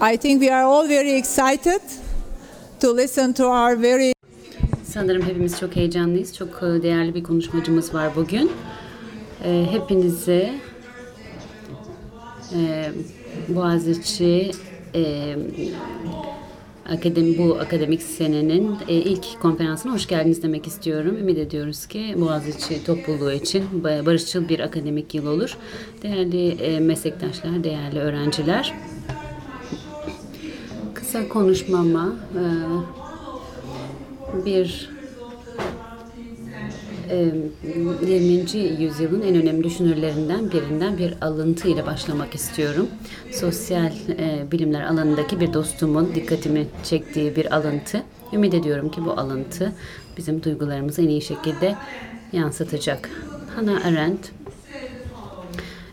I think we are all very excited to listen to our very Sanırım hepimiz çok heyecanlıyız. Çok e, değerli bir konuşmacımız var bugün. E, hepinize e, Boğaziçi akademi, bu akademik senenin ilk konferansına hoş geldiniz demek istiyorum. Ümit ediyoruz ki Boğaziçi topluluğu için barışçıl bir akademik yıl olur. Değerli meslektaşlar, değerli öğrenciler. Kısa konuşmama e, bir 20. yüzyılın en önemli düşünürlerinden birinden bir alıntı ile başlamak istiyorum. Sosyal bilimler alanındaki bir dostumun dikkatimi çektiği bir alıntı. Ümit ediyorum ki bu alıntı bizim duygularımızı en iyi şekilde yansıtacak. Hannah Arendt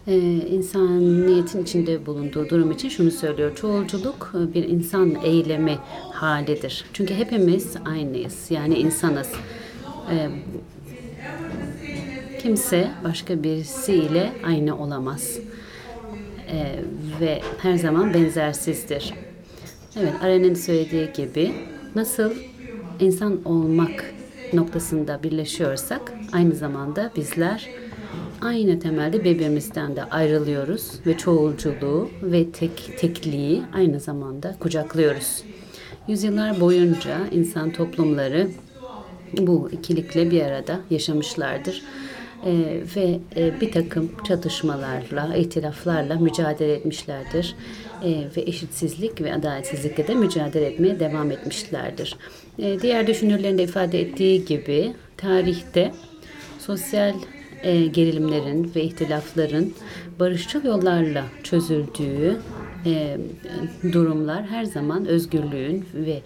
e, insaniyetin içinde bulunduğu durum için şunu söylüyor. Çoğulculuk bir insan eylemi halidir. Çünkü hepimiz aynıyız. Yani insanız. E, kimse başka birisiyle aynı olamaz. E, ve her zaman benzersizdir. Evet, Aren'in söylediği gibi nasıl insan olmak noktasında birleşiyorsak aynı zamanda bizler aynı temelde birbirimizden de ayrılıyoruz ve çoğulculuğu ve tek tekliği aynı zamanda kucaklıyoruz. Yüzyıllar boyunca insan toplumları bu ikilikle bir arada yaşamışlardır. Ee, ve e, bir takım çatışmalarla, ihtilaflarla mücadele etmişlerdir. Ee, ve eşitsizlik ve adaletsizlikle de mücadele etmeye devam etmişlerdir. Ee, diğer düşünürlerin de ifade ettiği gibi tarihte sosyal e, gerilimlerin ve ihtilafların barışçıl yollarla çözüldüğü e, durumlar her zaman özgürlüğün ve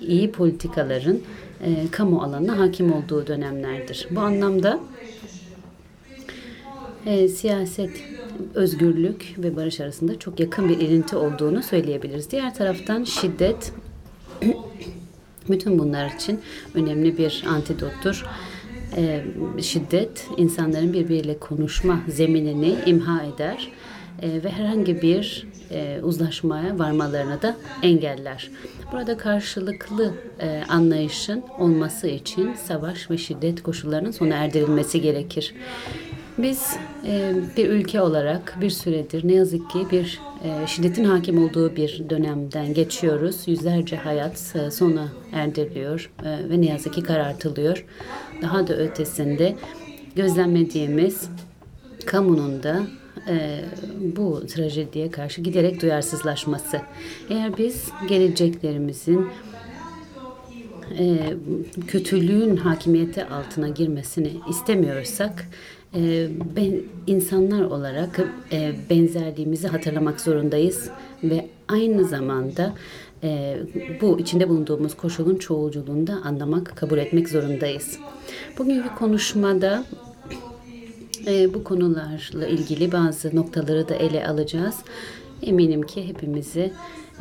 iyi politikaların e, kamu alanına hakim olduğu dönemlerdir. Bu anlamda e, siyaset, özgürlük ve barış arasında çok yakın bir ilinti olduğunu söyleyebiliriz. Diğer taraftan şiddet bütün bunlar için önemli bir antidottur e, şiddet insanların birbiriyle konuşma zeminini imha eder e, ve herhangi bir e, uzlaşmaya varmalarını da engeller. Burada karşılıklı e, anlayışın olması için savaş ve şiddet koşullarının sona erdirilmesi gerekir. Biz e, bir ülke olarak bir süredir ne yazık ki bir e, şiddetin hakim olduğu bir dönemden geçiyoruz. Yüzlerce hayat e, sona erdiriliyor e, ve ne yazık ki karartılıyor. Daha da ötesinde gözlemlediğimiz kamunun da e, bu trajediye karşı giderek duyarsızlaşması. Eğer biz geleceklerimizin kötülüğün hakimiyeti altına girmesini istemiyorsak e, ben insanlar olarak e, benzerliğimizi hatırlamak zorundayız ve aynı zamanda e, bu içinde bulunduğumuz koşulun çoğulculuğunu da anlamak, kabul etmek zorundayız. Bugünkü konuşmada e, bu konularla ilgili bazı noktaları da ele alacağız. Eminim ki hepimizi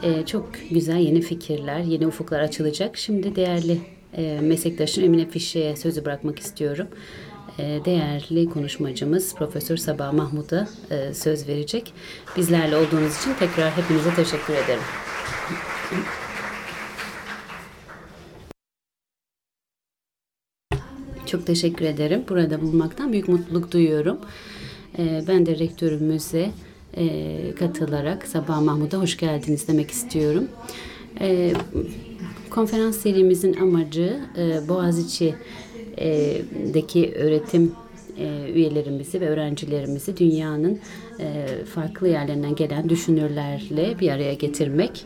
e, çok güzel yeni fikirler, yeni ufuklar açılacak. Şimdi değerli e, meslektaşım Emine Fişe'ye sözü bırakmak istiyorum. E, değerli konuşmacımız Profesör Sabah Mahmut'a e, söz verecek. Bizlerle olduğunuz için tekrar hepinize teşekkür ederim. Çok teşekkür ederim. Burada bulunmaktan büyük mutluluk duyuyorum. E, ben de rektörümüze katılarak Sabah Mahmut'a hoş geldiniz demek istiyorum. Konferans serimizin amacı Boğaziçi deki öğretim üyelerimizi ve öğrencilerimizi dünyanın farklı yerlerinden gelen düşünürlerle bir araya getirmek.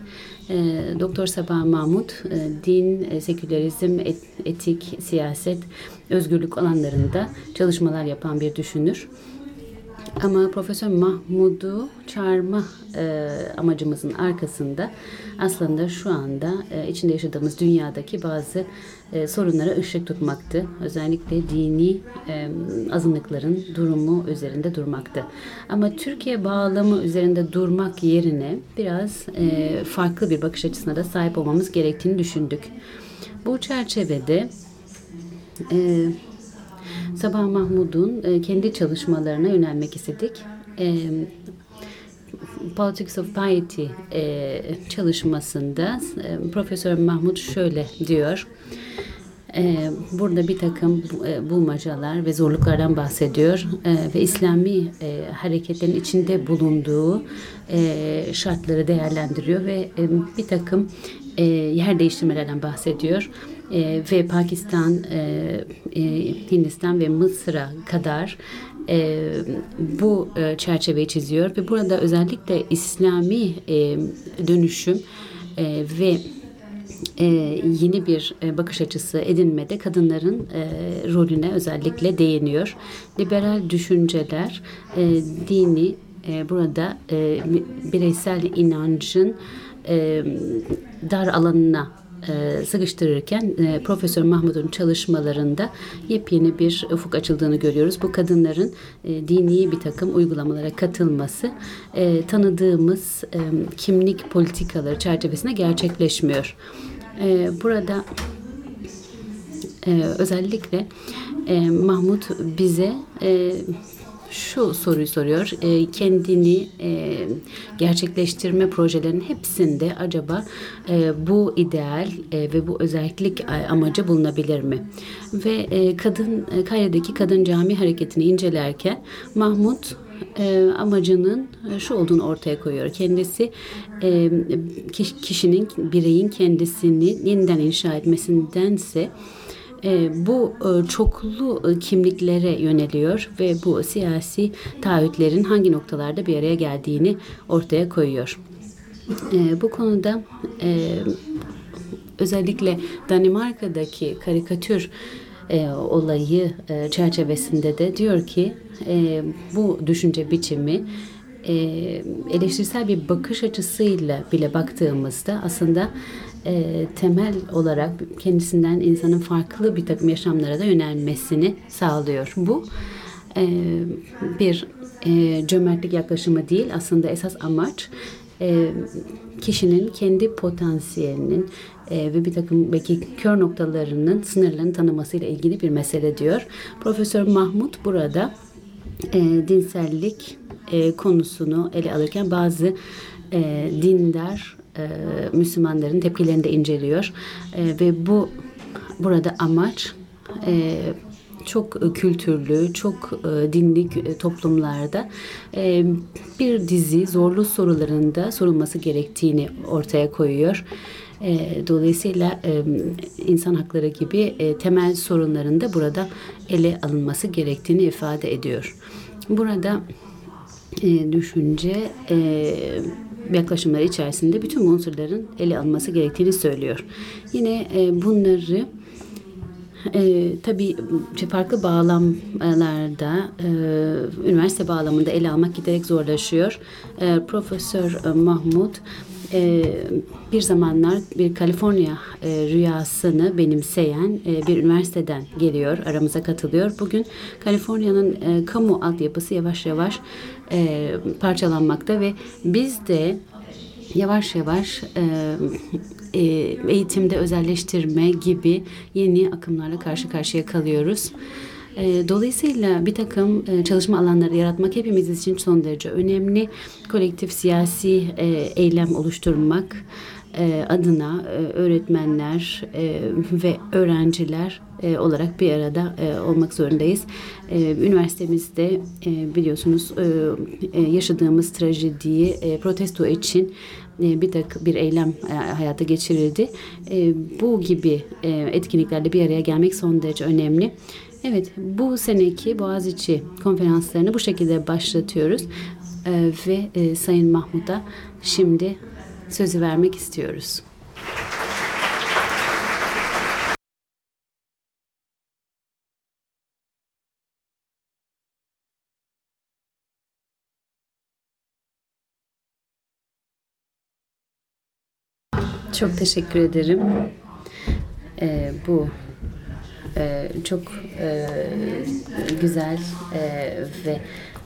Doktor Sabah Mahmut din, sekülerizm, etik, siyaset, özgürlük alanlarında çalışmalar yapan bir düşünür. Ama Profesör Mahmud'u çağırma e, amacımızın arkasında aslında şu anda e, içinde yaşadığımız dünyadaki bazı e, sorunlara ışık tutmaktı. Özellikle dini e, azınlıkların durumu üzerinde durmaktı. Ama Türkiye bağlamı üzerinde durmak yerine biraz e, farklı bir bakış açısına da sahip olmamız gerektiğini düşündük. Bu çerçevede e, Sabah Mahmud'un e, kendi çalışmalarına yönelmek istedik. E, Politics of Piety e, çalışmasında Profesör Mahmut şöyle diyor. Burada bir takım bulmacalar ve zorluklardan bahsediyor ve İslami hareketlerin içinde bulunduğu şartları değerlendiriyor ve bir takım yer değiştirmelerden bahsediyor. E, ve Pakistan, e, e, Hindistan ve Mısır'a kadar e, bu e, çerçeveyi çiziyor ve burada özellikle İslami e, dönüşüm e, ve e, yeni bir e, bakış açısı edinmede kadınların e, rolüne özellikle değiniyor. Liberal düşünceler e, dini e, burada e, bireysel inancın e, dar alanına e, sıkıştırırken e, Profesör Mahmut'un çalışmalarında yepyeni bir ufuk açıldığını görüyoruz. Bu kadınların e, dini bir takım uygulamalara katılması e, tanıdığımız e, kimlik politikaları çerçevesinde gerçekleşmiyor. E, burada e, özellikle e, Mahmut bize e, şu soruyu soruyor. E, kendini e, gerçekleştirme projelerinin hepsinde acaba e, bu ideal e, ve bu özellik e, amacı bulunabilir mi? Ve e, kadın e, Kayre'deki kadın cami hareketini incelerken Mahmut e, amacının şu olduğunu ortaya koyuyor. Kendisi e, kişinin, bireyin kendisini yeniden inşa etmesindense e, bu e, çoklu e, kimliklere yöneliyor ve bu siyasi taahhütlerin hangi noktalarda bir araya geldiğini ortaya koyuyor. E, bu konuda e, özellikle Danimarka'daki karikatür e, olayı e, çerçevesinde de diyor ki e, bu düşünce biçimi e, eleştirisel bir bakış açısıyla bile baktığımızda aslında e, temel olarak kendisinden insanın farklı bir takım yaşamlara da yönelmesini sağlıyor. Bu e, bir e, cömertlik yaklaşımı değil aslında esas amaç e, kişinin kendi potansiyelinin e, ve bir takım belki kör noktalarının sınırlarını tanımasıyla ilgili bir mesele diyor. Profesör Mahmut burada e, dinsellik e, konusunu ele alırken bazı e, dindar e, Müslümanların tepkilerini de inceliyor e, ve bu burada amaç e, çok kültürlü, çok e, dinli toplumlarda e, bir dizi zorlu sorularında sorulması gerektiğini ortaya koyuyor. E, dolayısıyla insan hakları gibi temel sorunların da burada ele alınması gerektiğini ifade ediyor. Burada düşünce yaklaşımları içerisinde bütün bu unsurların ele alınması gerektiğini söylüyor. Yine e, bunları e, tabii farklı bağlamlarda e, üniversite bağlamında ele almak giderek zorlaşıyor. E, Profesör Mahmut e, bir zamanlar bir Kaliforniya e, rüyasını benimseyen e, bir üniversiteden geliyor, aramıza katılıyor. Bugün Kaliforniya'nın e, kamu altyapısı yavaş yavaş e, parçalanmakta ve biz de yavaş yavaş e, e, eğitimde özelleştirme gibi yeni akımlarla karşı karşıya kalıyoruz. E, dolayısıyla bir takım e, çalışma alanları yaratmak hepimiz için son derece önemli. Kolektif siyasi e, eylem oluşturmak adına öğretmenler ve öğrenciler olarak bir arada olmak zorundayız. Üniversitemizde biliyorsunuz yaşadığımız trajediyi protesto için bir tak bir eylem hayata geçirildi. Bu gibi etkinliklerde bir araya gelmek son derece önemli. Evet, bu seneki Boğaziçi konferanslarını bu şekilde başlatıyoruz. Ve e, Sayın Mahmut'a şimdi sözü vermek istiyoruz. Çok teşekkür ederim. Ee, bu e, çok e, güzel e, ve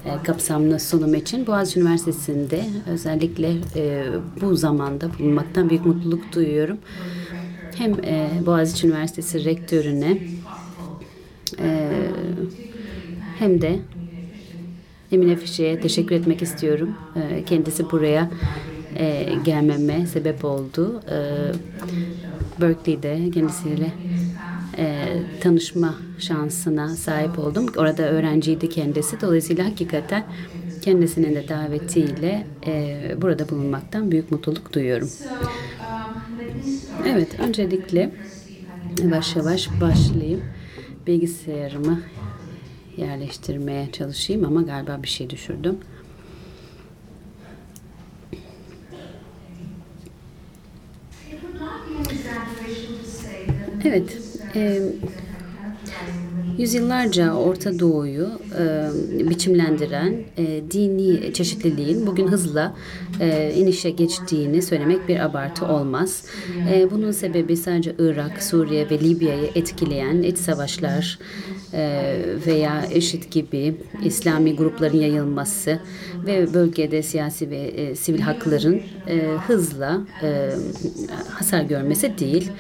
e, kapsamlı sunum için Boğaziçi Üniversitesi'nde özellikle e, bu zamanda bulunmaktan büyük mutluluk duyuyorum. Hem e, Boğaziçi Üniversitesi rektörüne e, hem de Emine Fişe'ye teşekkür etmek istiyorum. E, kendisi buraya e, gelmeme sebep oldu. E, Berkeley'de kendisiyle e, tanışma şansına sahip oldum. Orada öğrenciydi kendisi. Dolayısıyla hakikaten kendisinin de davetiyle e, burada bulunmaktan büyük mutluluk duyuyorum. Evet, öncelikle yavaş yavaş başlayayım. Bilgisayarımı yerleştirmeye çalışayım ama galiba bir şey düşürdüm. Evet, e, yüzyıllarca Orta Doğu'yu e, biçimlendiren e, dini çeşitliliğin bugün hızla e, inişe geçtiğini söylemek bir abartı olmaz. E, bunun sebebi sadece Irak, Suriye ve Libya'yı etkileyen iç savaşlar e, veya eşit gibi İslami grupların yayılması ve bölgede siyasi ve e, sivil hakların e, hızla e, hasar görmesi değil.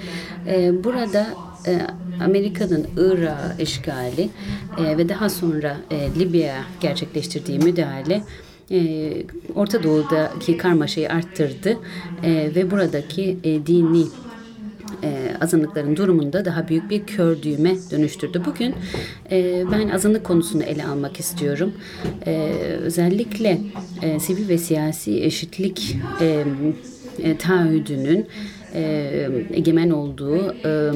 E, burada e, Amerika'nın Irak'a işgali e, ve daha sonra e, Libya'ya gerçekleştirdiği müdahale e, Orta Doğu'daki karmaşayı arttırdı e, ve buradaki e, dini e, azınlıkların durumunda daha büyük bir kör düğme dönüştürdü. Bugün e, ben azınlık konusunu ele almak istiyorum. E, özellikle e, sivil ve siyasi eşitlik e, e, taahhüdünün egemen olduğu e,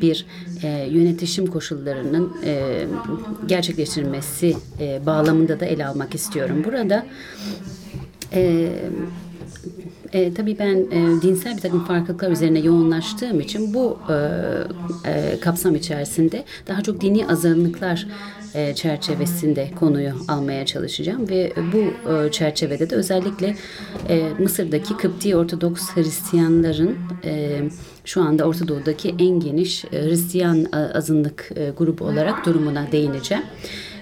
bir e, yönetişim koşullarının e, gerçekleştirilmesi e, bağlamında da ele almak istiyorum. Burada e, e, tabii ben e, dinsel bir takım farklılıklar üzerine yoğunlaştığım için bu e, e, kapsam içerisinde daha çok dini azınlıklar e, çerçevesinde konuyu almaya çalışacağım ve bu e, çerçevede de özellikle e, Mısır'daki Kıpti Ortodoks Hristiyanların e, şu anda Orta Doğu'daki en geniş e, Hristiyan e, azınlık e, grubu olarak durumuna değineceğim.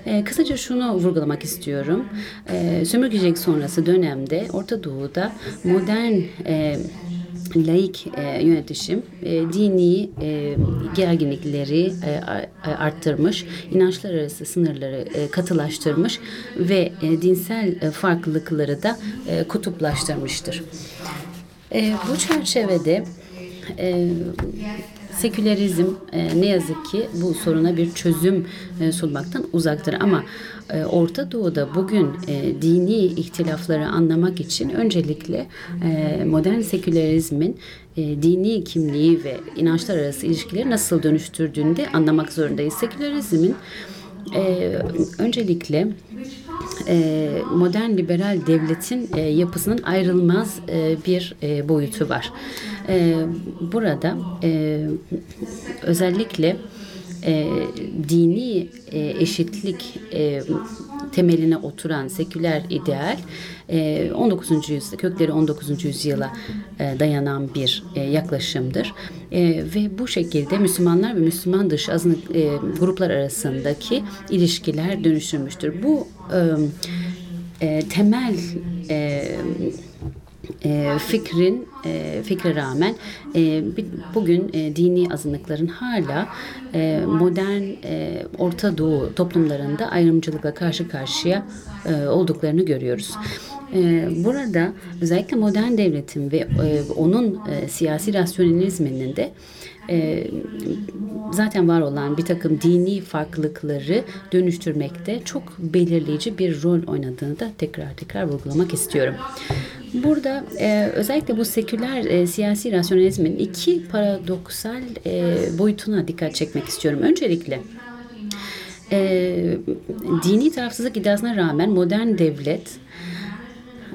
E, kısaca şunu vurgulamak istiyorum. E, sömürgecilik sonrası dönemde Orta Doğu'da modern e, laik e, yönetişim e, dini e, gerginlikleri e, arttırmış, inançlar arası sınırları e, katılaştırmış ve e, dinsel e, farklılıkları da e, kutuplaştırmıştır. E, bu çerçevede e, sekülerizm e, ne yazık ki bu soruna bir çözüm e, sunmaktan uzaktır ama e, Orta Doğu'da bugün e, dini ihtilafları anlamak için öncelikle e, modern sekülerizmin e, dini kimliği ve inançlar arası ilişkileri nasıl dönüştürdüğünü de anlamak zorundayız. Sekülerizmin e, öncelikle e, modern liberal devletin e, yapısının ayrılmaz e, bir e, boyutu var. E, burada e, özellikle e, dini e, eşitlik e, temeline oturan seküler ideal e, 19. yüzyılda kökleri 19. yüzyıla e, dayanan bir e, yaklaşımdır. E, ve bu şekilde Müslümanlar ve Müslüman dışı azınlık e, gruplar arasındaki ilişkiler dönüştürmüştür. Bu e, e, temel e, fikrin e, fikre rağmen e, bugün e, dini azınlıkların hala e, modern e, Orta Doğu toplumlarında ayrımcılıkla karşı karşıya e, olduklarını görüyoruz. E, burada özellikle modern devletin ve e, onun e, siyasi rasyonalizminin de e, zaten var olan bir takım dini farklılıkları dönüştürmekte çok belirleyici bir rol oynadığını da tekrar tekrar vurgulamak istiyorum. Burada e, özellikle bu seküler e, siyasi rasyonalizmin iki paradoksal e, boyutuna dikkat çekmek istiyorum. Öncelikle e, dini tarafsızlık iddiasına rağmen modern devlet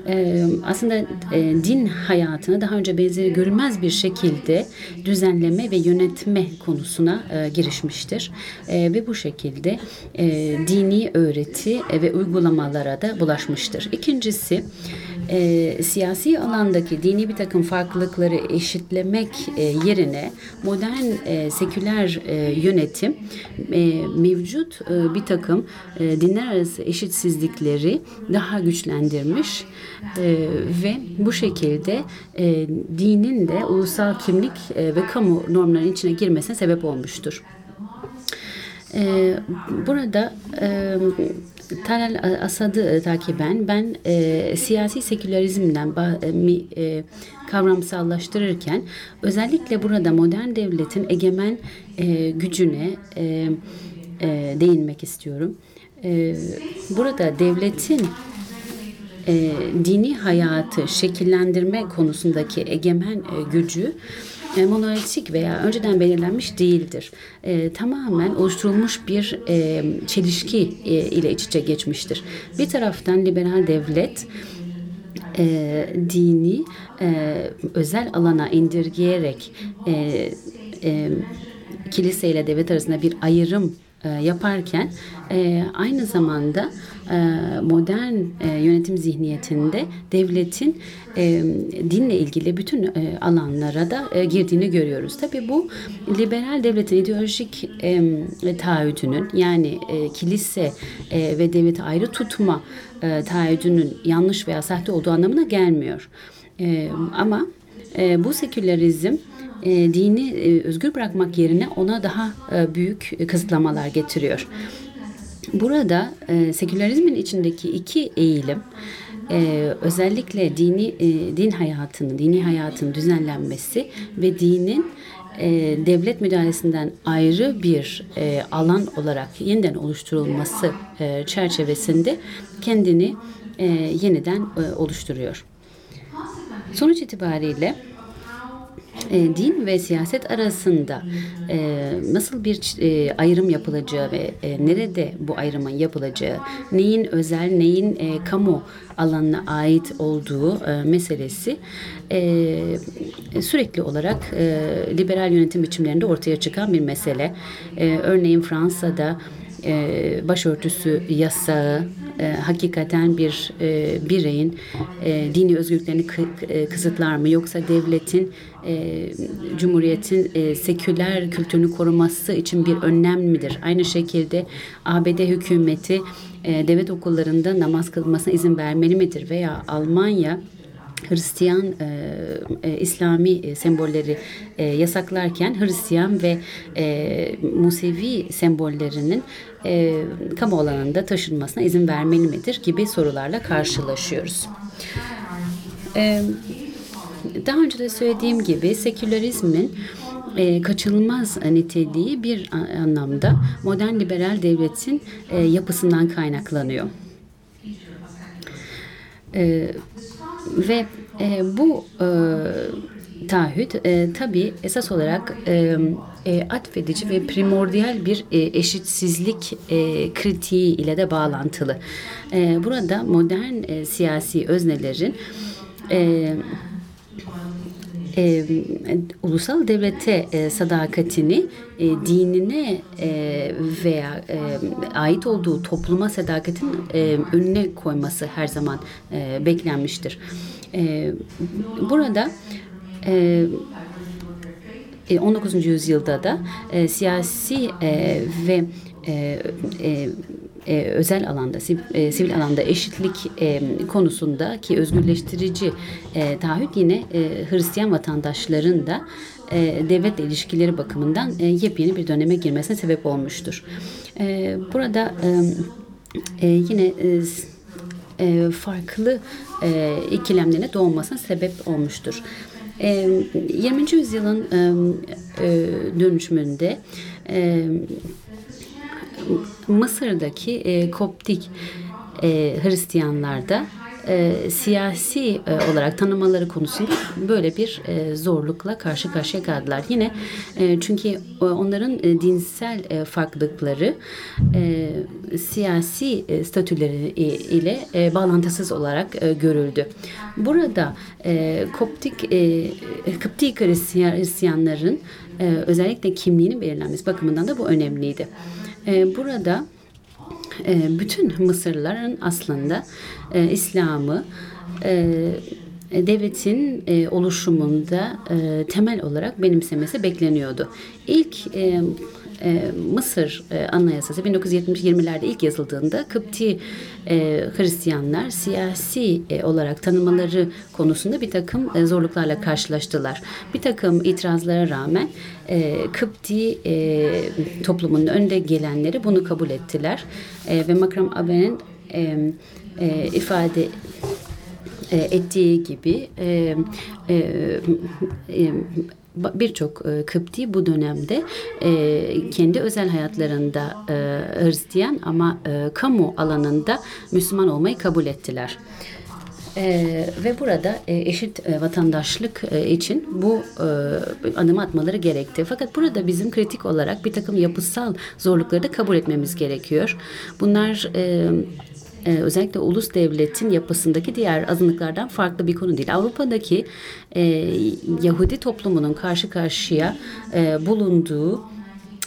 e, aslında e, din hayatını daha önce benzeri görülmez bir şekilde düzenleme ve yönetme konusuna e, girişmiştir. E, ve bu şekilde e, dini öğreti e, ve uygulamalara da bulaşmıştır. İkincisi e, siyasi alandaki dini bir takım farklılıkları eşitlemek e, yerine modern e, seküler e, yönetim e, mevcut e, bir takım e, dinler arası eşitsizlikleri daha güçlendirmiş e, ve bu şekilde e, dinin de ulusal kimlik e, ve kamu normlarının içine girmesine sebep olmuştur. E, burada e, Talal Asad'ı takiben ben e, siyasi sekülerizmden e, e, kavramsallaştırırken özellikle burada modern devletin egemen e, gücüne e, e, değinmek istiyorum. E, burada devletin e, dini hayatı şekillendirme konusundaki egemen e, gücü e, monolitik veya önceden belirlenmiş değildir. E, tamamen oluşturulmuş bir e, çelişki e, ile iç içe geçmiştir. Bir taraftan liberal devlet e, dini e, özel alana indirgeyerek e, e, kilise ile devlet arasında bir ayrım yaparken e, aynı zamanda e, modern yönetim zihniyetinde devletin dinle ilgili bütün alanlara da girdiğini görüyoruz. Tabii bu liberal devletin ideolojik taahhüdünün yani kilise ve devleti ayrı tutma taahhüdünün yanlış veya sahte olduğu anlamına gelmiyor. Ama bu sekülerizm e, dini e, özgür bırakmak yerine ona daha e, büyük kısıtlamalar getiriyor. Burada e, sekülerizmin içindeki iki eğilim e, özellikle dini e, din hayatının, dini hayatın düzenlenmesi ve dinin e, devlet müdahalesinden ayrı bir e, alan olarak yeniden oluşturulması e, çerçevesinde kendini e, yeniden e, oluşturuyor. Sonuç itibariyle e, din ve siyaset arasında e, nasıl bir e, ayrım yapılacağı ve nerede bu ayrımın yapılacağı, neyin özel, neyin kamu alanına ait olduğu meselesi sürekli olarak liberal yönetim biçimlerinde ortaya çıkan bir mesele. Örneğin Fransa'da e, başörtüsü yasağı e, hakikaten bir e, bireyin e, dini özgürlüklerini kı, e, kısıtlar mı yoksa devletin e, cumhuriyetin e, seküler kültürünü koruması için bir önlem midir? Aynı şekilde ABD hükümeti e, devlet okullarında namaz kılmasına izin vermeli midir veya Almanya Hristiyan e, e, İslami e, sembolleri e, yasaklarken Hristiyan ve e, Musevi sembollerinin e, kamu alanında taşınmasına izin vermeli midir gibi sorularla karşılaşıyoruz. E, daha önce de söylediğim gibi sekülerizmin e, kaçınılmaz niteliği bir anlamda modern liberal devletin e, yapısından kaynaklanıyor. E, ve e, bu e, taahhüt e, tabii esas olarak e, e, atfedici ve primordial bir e, eşitsizlik e, kritiği ile de bağlantılı. E, burada modern e, siyasi öznelerin e, e, ulusal devlete e, sadakatini e, dinine e, veya e, ait olduğu topluma sadakatin e, önüne koyması her zaman e, beklenmiştir. E, burada e, 19. E, yüzyılda da e, siyasi e, ve e, e, e, özel alanda, sivil, e, sivil alanda eşitlik e, konusunda ki özgürleştirici e, taahhüt yine e, Hristiyan vatandaşların da e, devletle ilişkileri bakımından e, yepyeni bir döneme girmesine sebep olmuştur. E, burada e, e, yine e, e, farklı e, ikilemlerine doğmasına sebep olmuştur. E, 20. yüzyılın e, e, dönüşümünde Mısır'daki e, Koptik e, Hristiyanlarda e, siyasi e, olarak tanımaları konusunda böyle bir e, zorlukla karşı karşıya kaldılar. Yine e, çünkü e, onların e, dinsel e, farklılıkları e, siyasi e, statüleri ile e, bağlantısız olarak e, görüldü. Burada e, Koptik e, Kıptik Hristiyanların e, özellikle kimliğinin belirlenmesi bakımından da bu önemliydi. E, burada e, bütün Mısırlıların aslında e, İslam'ı e, devletin e, oluşumunda e, temel olarak benimsemesi bekleniyordu. İlk e, e, Mısır e, Anayasası 1920'lerde ilk yazıldığında Kıpti e, Hristiyanlar siyasi e, olarak tanımaları konusunda bir takım e, zorluklarla karşılaştılar. Bir takım itirazlara rağmen e, Kıpti e, toplumunun önde gelenleri bunu kabul ettiler e, ve Makram Abe'nin e, e, ifade e, ettiği gibi e, e, e, birçok e, Kıpti bu dönemde e, kendi özel hayatlarında e, Hristiyan ama e, kamu alanında Müslüman olmayı kabul ettiler. Ee, ve burada e, eşit e, vatandaşlık e, için bu e, adımı atmaları gerekti. Fakat burada bizim kritik olarak bir takım yapısal zorlukları da kabul etmemiz gerekiyor. Bunlar e, e, özellikle ulus devletin yapısındaki diğer azınlıklardan farklı bir konu değil. Avrupa'daki e, Yahudi toplumunun karşı karşıya e, bulunduğu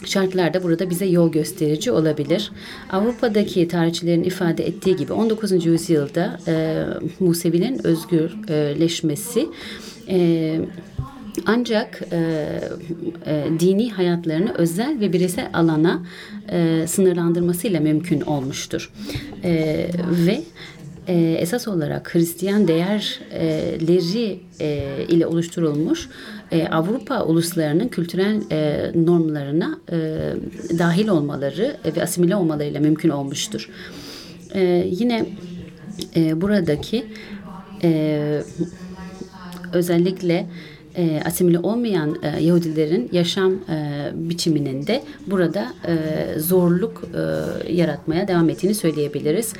şartlarda burada bize yol gösterici olabilir. Avrupa'daki tarihçilerin ifade ettiği gibi 19. yüzyılda e, Musevilerin özgürleşmesi e, ancak e, e, dini hayatlarını özel ve bireysel alana e, sınırlandırmasıyla mümkün olmuştur. E, ve e, esas olarak Hristiyan değerleri e, ile oluşturulmuş e, Avrupa uluslarının kültürel e, normlarına e, dahil olmaları ve asimile olmalarıyla mümkün olmuştur. E, yine e, buradaki e, özellikle e, asimile olmayan e, Yahudilerin yaşam e, biçiminin de burada e, zorluk e, yaratmaya devam ettiğini söyleyebiliriz.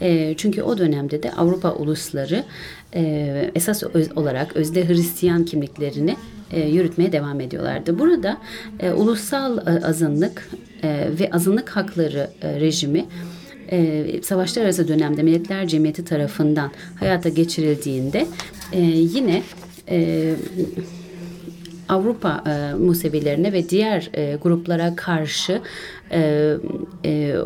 E, çünkü o dönemde de Avrupa ulusları e, esas öz, olarak özde Hristiyan kimliklerini e, yürütmeye devam ediyorlardı. Burada e, ulusal e, azınlık e, ve azınlık hakları e, rejimi e, savaşlar arası dönemde Milletler Cemiyeti tarafından hayata geçirildiğinde e, yine e, Avrupa e, Musevilerine ve diğer e, gruplara karşı e, e,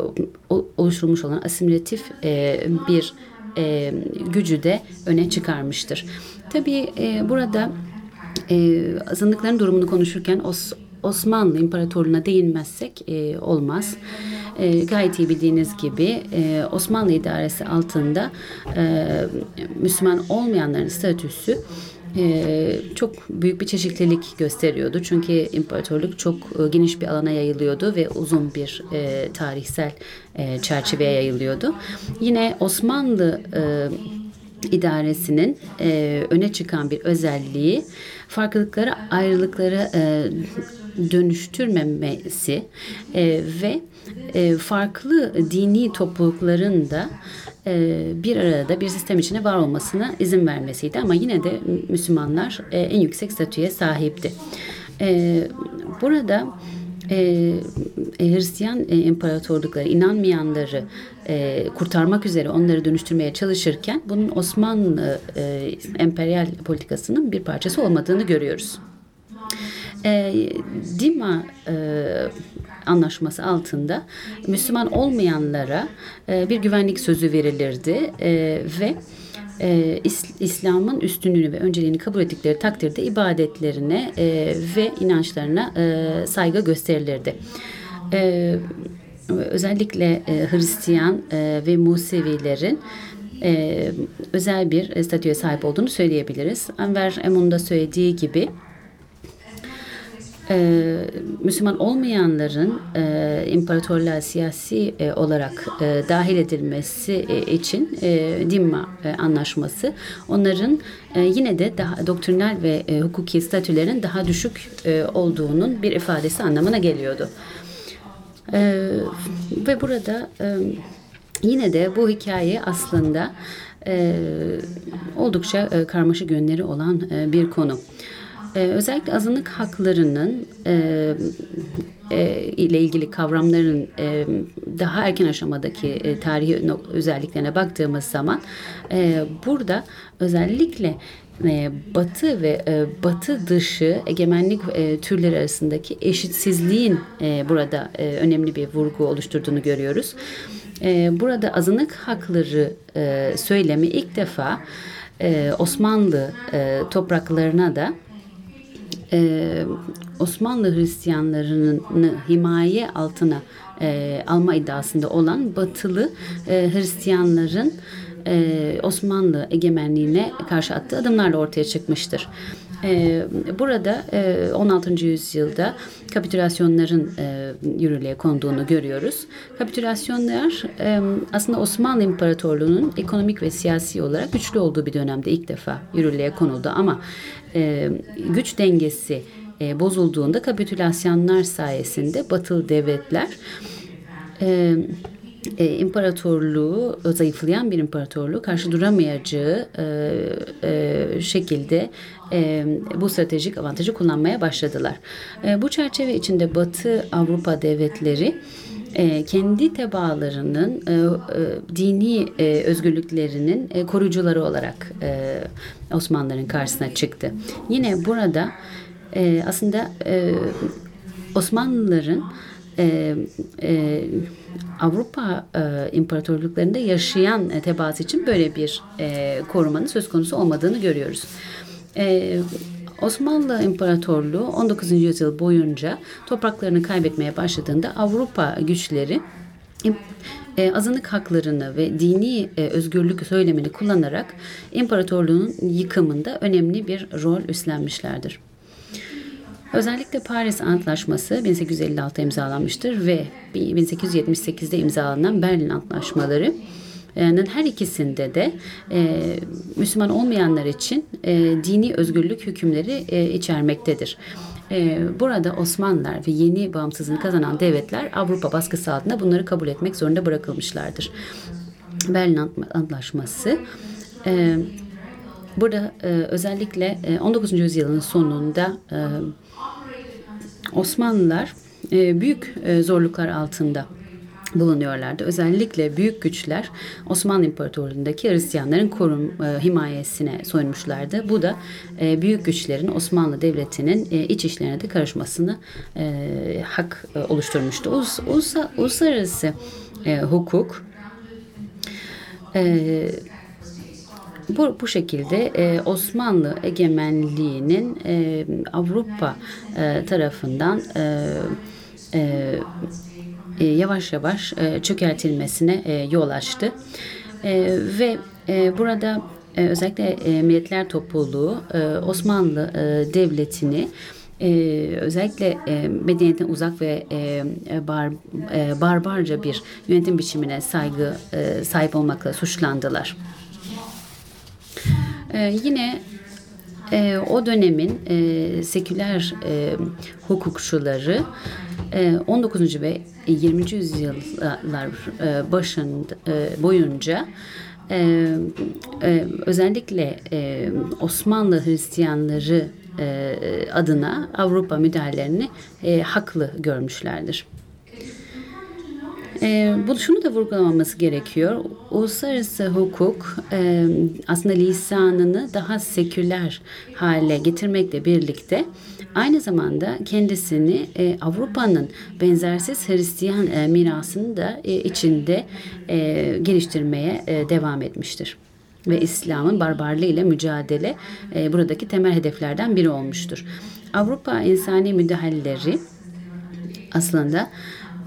oluşturulmuş olan asimilatif e, bir e, gücü de öne çıkarmıştır. Tabii e, burada e, azınlıkların durumunu konuşurken Os Osmanlı İmparatorluğu'na değinmezsek e, olmaz. E, gayet iyi bildiğiniz gibi e, Osmanlı idaresi altında e, Müslüman olmayanların statüsü e, çok büyük bir çeşitlilik gösteriyordu. Çünkü imparatorluk çok e, geniş bir alana yayılıyordu ve uzun bir e, tarihsel e, çerçeveye yayılıyordu. Yine Osmanlı idaresinin öne çıkan bir özelliği farklılıkları, ayrılıkları dönüştürmemesi e, ve e, farklı dini toplulukların da e, bir arada bir sistem içine var olmasına izin vermesiydi. Ama yine de Müslümanlar e, en yüksek statüye sahipti. E, burada e, Hristiyan e, imparatorlukları inanmayanları e, kurtarmak üzere onları dönüştürmeye çalışırken bunun Osmanlı e, emperyal politikasının bir parçası olmadığını görüyoruz. E, Dima e, anlaşması altında Müslüman olmayanlara e, bir güvenlik sözü verilirdi e, ve e, İslam'ın üstünlüğünü ve önceliğini kabul ettikleri takdirde ibadetlerine e, ve inançlarına e, saygı gösterilirdi. E, özellikle e, Hristiyan e, ve Musevilerin e, özel bir statüye sahip olduğunu söyleyebiliriz. Enver Emun'un da söylediği gibi e, Müslüman olmayanların e, imparatorluğa siyasi e, olarak e, dahil edilmesi e, için e, Dimma e, anlaşması onların e, yine de daha doktrinal ve e, hukuki statülerin daha düşük e, olduğunun bir ifadesi anlamına geliyordu. E, ve burada e, yine de bu hikaye aslında e, oldukça e, karmaşık yönleri olan e, bir konu. Ee, özellikle azınlık haklarının e, e, ile ilgili kavramların e, daha erken aşamadaki e, tarihi özelliklerine baktığımız zaman e, burada özellikle e, batı ve e, batı dışı egemenlik e, türleri arasındaki eşitsizliğin e, burada e, önemli bir vurgu oluşturduğunu görüyoruz. E, burada azınlık hakları e, söylemi ilk defa e, Osmanlı e, topraklarına da e, Osmanlı Hristiyanlarını himaye altına e, alma iddiasında olan batılı e, Hristiyanların e, Osmanlı egemenliğine karşı attığı adımlarla ortaya çıkmıştır. E, burada e, 16. yüzyılda kapitülasyonların e, yürürlüğe konduğunu görüyoruz. Kapitülasyonlar e, aslında Osmanlı İmparatorluğu'nun ekonomik ve siyasi olarak güçlü olduğu bir dönemde ilk defa yürürlüğe konuldu ama e, güç dengesi e, bozulduğunda kapitülasyonlar sayesinde batılı devletler e, e, imparatorluğu zayıflayan bir imparatorluğu karşı duramayacağı e, e, şekilde e, bu stratejik avantajı kullanmaya başladılar. E, bu çerçeve içinde Batı Avrupa devletleri e, kendi tebaalarının e, e, dini e, özgürlüklerinin e, koruyucuları olarak e, Osmanlıların karşısına çıktı. Yine burada e, aslında e, Osmanlıların e, e, Avrupa e, imparatorluklarında yaşayan e, tebaası için böyle bir e, korumanın söz konusu olmadığını görüyoruz. E, Osmanlı İmparatorluğu 19. yüzyıl boyunca topraklarını kaybetmeye başladığında Avrupa güçleri e, azınlık haklarını ve dini e, özgürlük söylemini kullanarak imparatorluğun yıkımında önemli bir rol üstlenmişlerdir. Özellikle Paris Antlaşması 1856'da imzalanmıştır ve 1878'de imzalanan Berlin Antlaşmaları her ikisinde de e, Müslüman olmayanlar için e, dini özgürlük hükümleri e, içermektedir. E, burada Osmanlılar ve yeni bağımsızlığını kazanan devletler Avrupa baskısı altında bunları kabul etmek zorunda bırakılmışlardır. Berlin Antlaşması e, burada e, özellikle e, 19. yüzyılın sonunda e, Osmanlılar e, büyük e, zorluklar altında bulunuyorlardı. Özellikle büyük güçler Osmanlı İmparatorluğu'ndaki Hristiyanların korum e, himayesine soyunmuşlardı. Bu da e, büyük güçlerin Osmanlı Devleti'nin e, iç işlerine de karışmasını e, hak e, oluşturmuştu. Ulus, ulusa, uluslararası e, hukuk e, bu, bu şekilde e, Osmanlı egemenliğinin e, Avrupa e, tarafından e, e, e, yavaş yavaş e, çökertilmesine e, yol açtı. E, ve e, burada e, özellikle e, Milletler Topluluğu e, Osmanlı e, Devleti'ni ee, özellikle e, medeniyetten uzak ve e, bar, e, barbarca bir yönetim biçimine saygı e, sahip olmakla suçlandılar. E, yine e, o dönemin e, seküler e, hukukçuları e, 19. ve 20. yüzyıllar e, başında e, boyunca e, e, özellikle e, Osmanlı Hristiyanları e, adına Avrupa müdahalelerini e, haklı görmüşlerdir. E, bu şunu da vurgulamamız gerekiyor. Uluslararası hukuk e, aslında lisanını daha seküler hale getirmekle birlikte aynı zamanda kendisini e, Avrupa'nın benzersiz Hristiyan e, mirasını da e, içinde e, geliştirmeye e, devam etmiştir ve İslam'ın barbarlığı ile mücadele e, buradaki temel hedeflerden biri olmuştur. Avrupa insani müdahaleleri aslında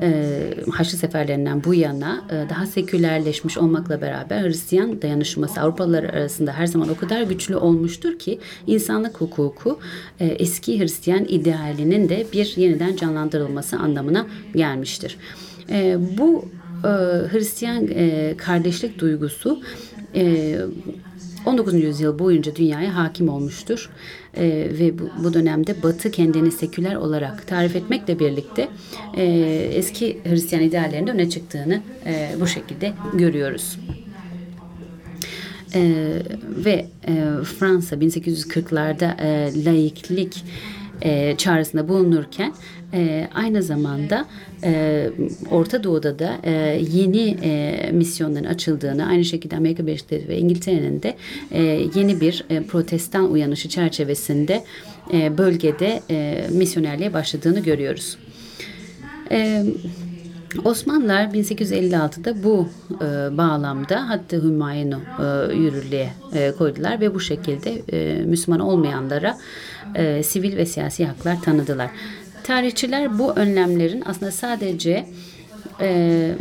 e, Haçlı seferlerinden bu yana e, daha sekülerleşmiş olmakla beraber Hristiyan dayanışması Avrupalılar arasında her zaman o kadar güçlü olmuştur ki insanlık hukuku e, eski Hristiyan idealinin de bir yeniden canlandırılması anlamına gelmiştir. E, bu e, Hristiyan e, kardeşlik duygusu e, 19. yüzyıl boyunca dünyaya hakim olmuştur. E, ve bu, bu dönemde Batı kendini seküler olarak tarif etmekle birlikte e, eski Hristiyan ideallerinde öne çıktığını e, bu şekilde görüyoruz. E, ve e, Fransa 1840'larda e, laiklik e, çağrısında bulunurken e, aynı zamanda e, Orta Doğu'da da e, yeni e, misyonların açıldığını aynı şekilde Amerika Birleşik Devletleri ve İngiltere'nin de e, yeni bir e, protestan uyanışı çerçevesinde e, bölgede e, misyonerliğe başladığını görüyoruz. E, Osmanlılar 1856'da bu e, bağlamda Hattı Hümayun'u e, yürürlüğe e, koydular ve bu şekilde e, Müslüman olmayanlara e, sivil ve siyasi haklar tanıdılar. Tarihçiler bu önlemlerin aslında sadece e,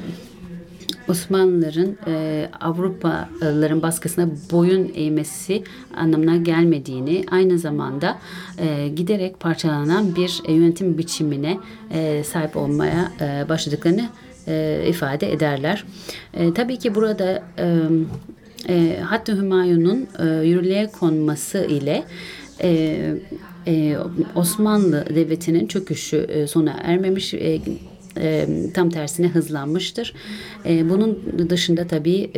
Osmanlıların e, Avrupalıların baskısına boyun eğmesi anlamına gelmediğini, aynı zamanda e, giderek parçalanan bir e, yönetim biçimine e, sahip olmaya e, başladıklarını e, ifade ederler. E, tabii ki burada e, e, Hattı Hümayun'un e, yürürlüğe konması ile e, e, Osmanlı Devleti'nin çöküşü e, sona ermemiş e, tam tersine hızlanmıştır. Bunun dışında tabii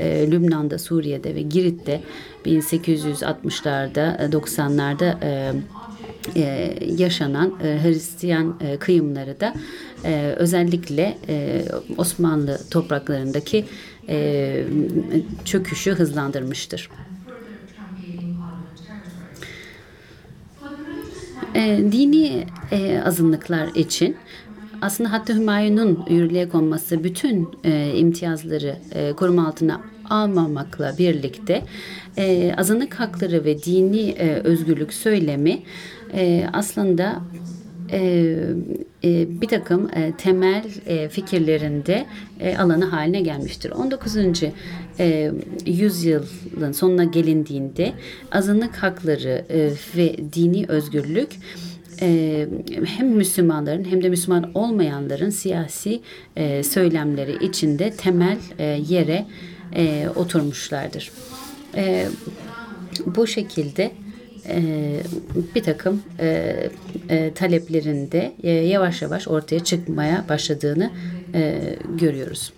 Lübnan'da, Suriye'de ve Girit'te 1860'larda, 90'larda e, e, yaşanan Hristiyan kıyımları da özellikle Osmanlı topraklarındaki çöküşü hızlandırmıştır. E, dini e, azınlıklar için aslında Hattı Hümayun'un yürürlüğe konması bütün e, imtiyazları e, koruma altına almamakla birlikte e, azınlık hakları ve dini e, özgürlük söylemi e, aslında e, e, bir takım e, temel e, fikirlerinde e, alanı haline gelmiştir. 19. E, yüzyılın sonuna gelindiğinde azınlık hakları e, ve dini özgürlük e, hem Müslümanların hem de Müslüman olmayanların siyasi e, söylemleri içinde temel e, yere e, oturmuşlardır. E, bu şekilde bir takım taleplerinde yavaş yavaş ortaya çıkmaya başladığını görüyoruz.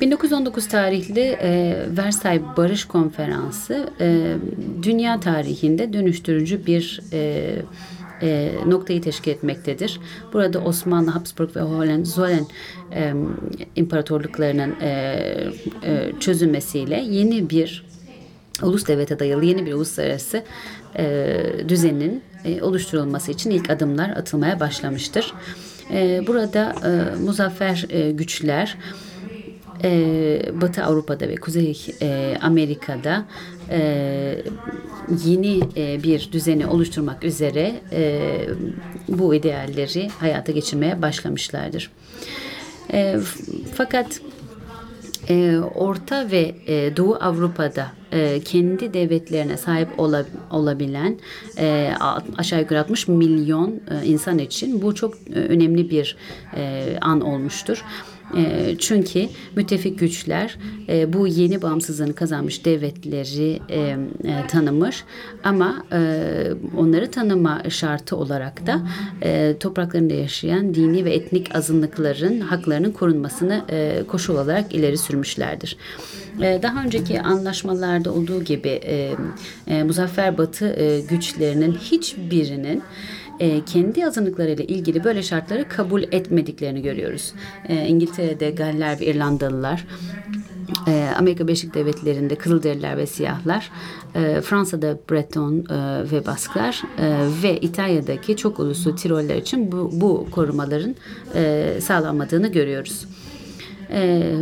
1919 tarihli e, Versay Barış Konferansı e, dünya tarihinde dönüştürücü bir e, e, noktayı teşkil etmektedir. Burada Osmanlı, Habsburg ve Hohenzollern e, imparatorluklarının e, e, çözülmesiyle yeni bir ulus devlete dayalı yeni bir uluslararası e, düzenin e, oluşturulması için ilk adımlar atılmaya başlamıştır. E, burada e, muzaffer e, güçler e, Batı Avrupa'da ve Kuzey e, Amerika'da e, yeni e, bir düzeni oluşturmak üzere e, bu idealleri hayata geçirmeye başlamışlardır. E, fakat e, Orta ve e, Doğu Avrupa'da e, kendi devletlerine sahip ola, olabilen e, aşağı yukarı 60 milyon e, insan için bu çok e, önemli bir e, an olmuştur. E, çünkü müttefik güçler e, bu yeni bağımsızlığını kazanmış devletleri e, e, tanımış ama onları tanıma şartı olarak da topraklarında yaşayan dini ve etnik azınlıkların haklarının korunmasını koşul olarak ileri sürmüşlerdir. Daha önceki anlaşmalarda olduğu gibi Muzaffer Batı e, güçlerinin hiçbirinin e, kendi azınlıklarıyla ilgili böyle şartları kabul etmediklerini görüyoruz. E, İngiltere'de Galler ve İrlandalılar e, Amerika Birleşik Devletleri'nde Kızılderililer ve Siyahlar, e, Fransa'da Breton e, ve Basklar e, ve İtalya'daki çok uluslu Tiroller için bu, bu korumaların e, sağlanmadığını görüyoruz. E,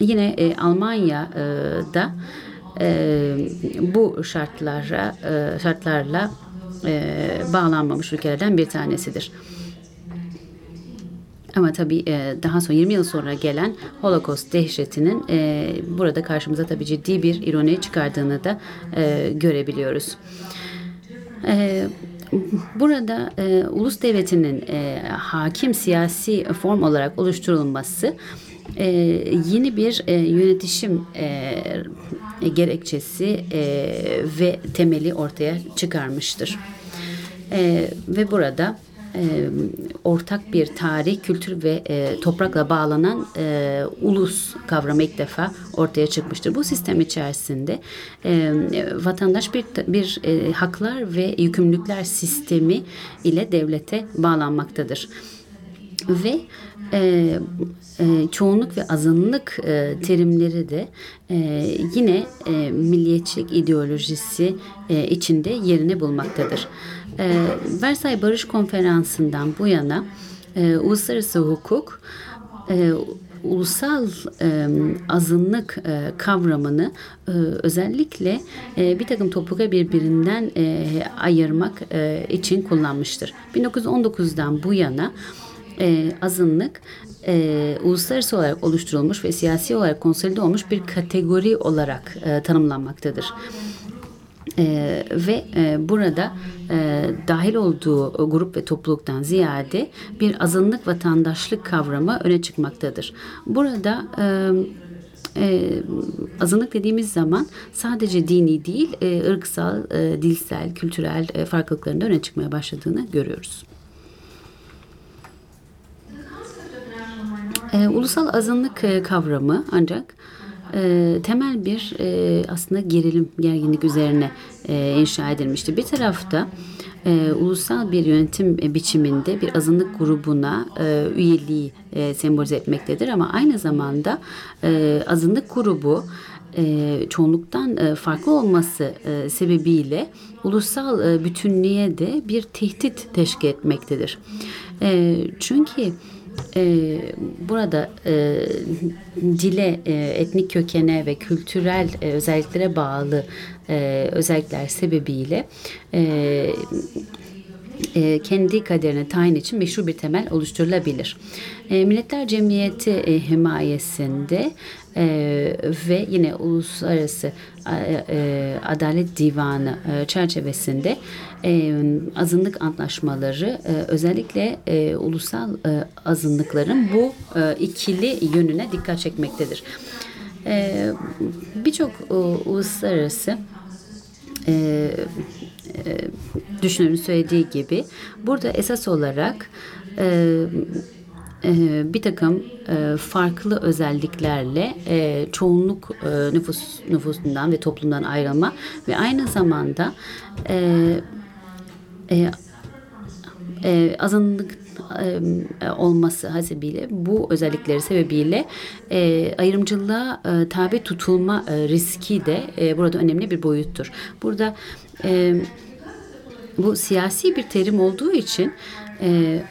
yine e, Almanya'da e, bu şartlara e, şartlarla e, bağlanmamış ülkelerden bir tanesidir. Ama tabii e, daha sonra 20 yıl sonra gelen Holocaust dehşetinin e, burada karşımıza tabii ciddi bir ironi çıkardığını da e, görebiliyoruz. Burada ulus devletinin hakim siyasi form olarak oluşturulması e, yeni bir e, yönetişim e, gerekçesi e, ve temeli ortaya çıkarmıştır. E, ve burada e, ortak bir tarih, kültür ve e, toprakla bağlanan e, ulus kavramı ilk defa ortaya çıkmıştır. Bu sistem içerisinde e, vatandaş bir bir e, haklar ve yükümlülükler sistemi ile devlete bağlanmaktadır. Ve e, e, çoğunluk ve azınlık e, terimleri de e, yine e, milliyetçilik ideolojisi e, içinde yerini bulmaktadır. E, Versay Barış Konferansı'ndan bu yana e, uluslararası hukuk e, ulusal e, azınlık e, kavramını e, özellikle e, bir takım topluluğa birbirinden e, ayırmak e, için kullanmıştır. 1919'dan bu yana e, azınlık e, uluslararası olarak oluşturulmuş ve siyasi olarak konsolide olmuş bir kategori olarak e, tanımlanmaktadır. Ee, ve e, burada e, dahil olduğu grup ve topluluktan ziyade bir azınlık vatandaşlık kavramı öne çıkmaktadır. Burada e, e, azınlık dediğimiz zaman sadece dini değil, e, ırksal, e, dilsel, kültürel e, farklılıkların da öne çıkmaya başladığını görüyoruz. E, ulusal azınlık e, kavramı ancak e, temel bir e, aslında gerilim, gerginlik üzerine e, inşa edilmişti. Bir tarafta e, ulusal bir yönetim e, biçiminde bir azınlık grubuna e, üyeliği e, sembolize etmektedir ama aynı zamanda e, azınlık grubu e, çoğunluktan e, farklı olması e, sebebiyle ulusal e, bütünlüğe de bir tehdit teşkil etmektedir. E, çünkü e, burada e, dile, e, etnik kökene ve kültürel e, özelliklere bağlı özellikler sebebiyle kendi kaderine tayin için meşru bir temel oluşturulabilir. Milletler Cemiyeti e, himayesinde e, ve yine Uluslararası e, e, Adalet Divanı e, çerçevesinde e, azınlık antlaşmaları e, özellikle e, ulusal e, azınlıkların bu e, ikili yönüne dikkat çekmektedir. E, Birçok e, uluslararası e, e, düşünürün söylediği gibi burada esas olarak e, bir takım farklı özelliklerle çoğunluk nüfus nüfusundan ve toplumdan ayrılma ve aynı zamanda azınlık olması hasebiyle bu özellikleri sebebiyle e, ayrımcılığa e, tabi tutulma e, riski de e, burada önemli bir boyuttur. Burada e, bu siyasi bir terim olduğu için e,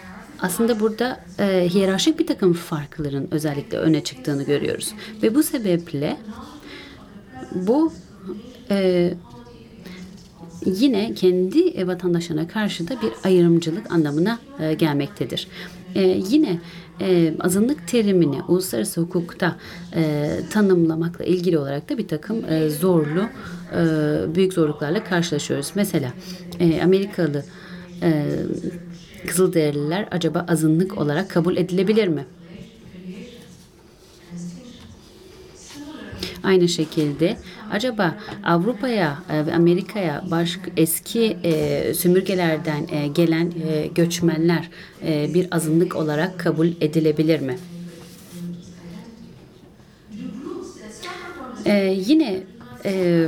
aslında burada e, hiyerarşik bir takım farkların özellikle öne çıktığını görüyoruz. Ve bu sebeple bu e, yine kendi vatandaşına karşı da bir ayrımcılık anlamına e, gelmektedir. E, yine e, azınlık terimini uluslararası hukukta e, tanımlamakla ilgili olarak da bir takım e, zorlu, e, büyük zorluklarla karşılaşıyoruz. Mesela e, Amerikalı e, Kızılderililer acaba azınlık olarak kabul edilebilir mi? Aynı şekilde acaba Avrupa'ya e, ve Amerika'ya başka eski e, sömürgelerden e, gelen e, göçmenler e, bir azınlık olarak kabul edilebilir mi? E, yine e,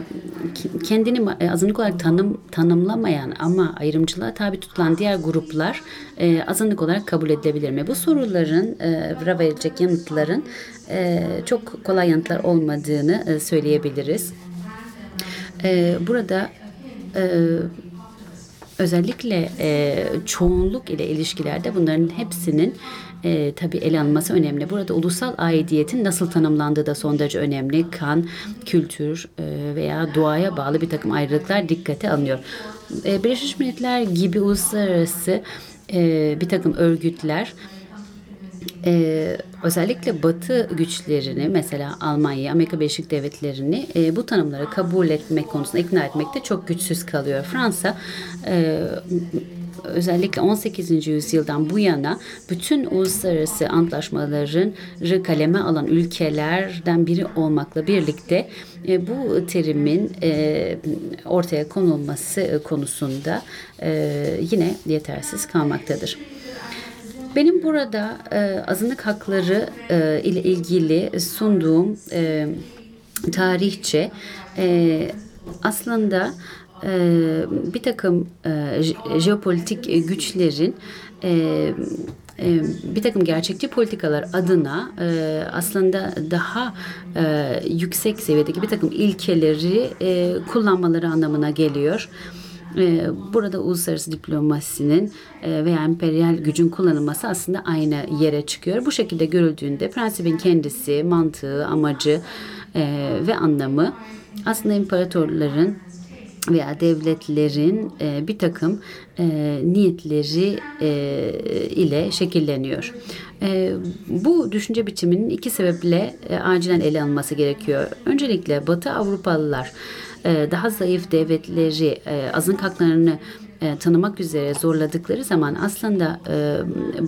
kendini e, azınlık olarak tanım tanımlamayan ama ayrımcılığa tabi tutulan diğer gruplar e, azınlık olarak kabul edilebilir mi? Bu soruların e, verilecek yanıtların e, çok kolay yanıtlar olmadığını e, söyleyebiliriz. E, burada e, özellikle e, çoğunluk ile ilişkilerde bunların hepsinin e, tabii ele alınması önemli. Burada ulusal aidiyetin nasıl tanımlandığı da son derece önemli. Kan, kültür e, veya doğaya bağlı bir takım ayrılıklar dikkate alınıyor. E, Birleşmiş Milletler gibi uluslararası e, bir takım örgütler ee, özellikle Batı güçlerini mesela Almanya, Amerika Birleşik Devletleri'ni e, bu tanımları kabul etmek konusunda ikna etmekte çok güçsüz kalıyor. Fransa e, özellikle 18. yüzyıldan bu yana bütün uluslararası antlaşmaların kaleme alan ülkelerden biri olmakla birlikte e, bu terimin e, ortaya konulması konusunda e, yine yetersiz kalmaktadır. Benim burada azınlık hakları ile ilgili sunduğum e, tarihçe e, aslında bir takım e, jeopolitik güçlerin e, e, bir takım gerçekçi politikalar adına e, aslında daha e, yüksek seviyedeki bir takım ilkeleri e, kullanmaları anlamına geliyor. E, burada uluslararası diplomasinin e, veya emperyal gücün kullanılması aslında aynı yere çıkıyor. Bu şekilde görüldüğünde prensibin kendisi, mantığı, amacı e, ve anlamı aslında imparatorların veya devletlerin e, bir takım e, niyetleri e, ile şekilleniyor. E, bu düşünce biçiminin iki sebeple e, acilen ele alınması gerekiyor. Öncelikle Batı Avrupalılar e, daha zayıf devletleri, e, azınlık haklarını e, tanımak üzere zorladıkları zaman aslında e,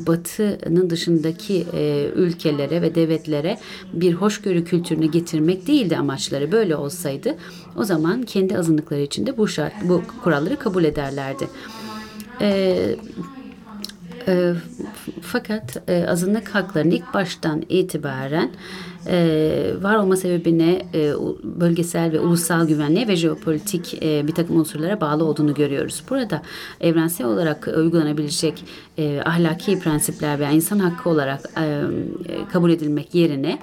Batı'nın dışındaki e, ülkelere ve devletlere bir hoşgörü kültürünü getirmek değildi amaçları. Böyle olsaydı o zaman kendi azınlıkları içinde bu şart, bu kuralları kabul ederlerdi. E, e, fakat e, azınlık haklarının ilk baştan itibaren e, var olma sebebine e, bölgesel ve ulusal güvenliğe ve jeopolitik e, bir takım unsurlara bağlı olduğunu görüyoruz. Burada evrensel olarak uygulanabilecek e, ahlaki prensipler veya insan hakkı olarak e, kabul edilmek yerine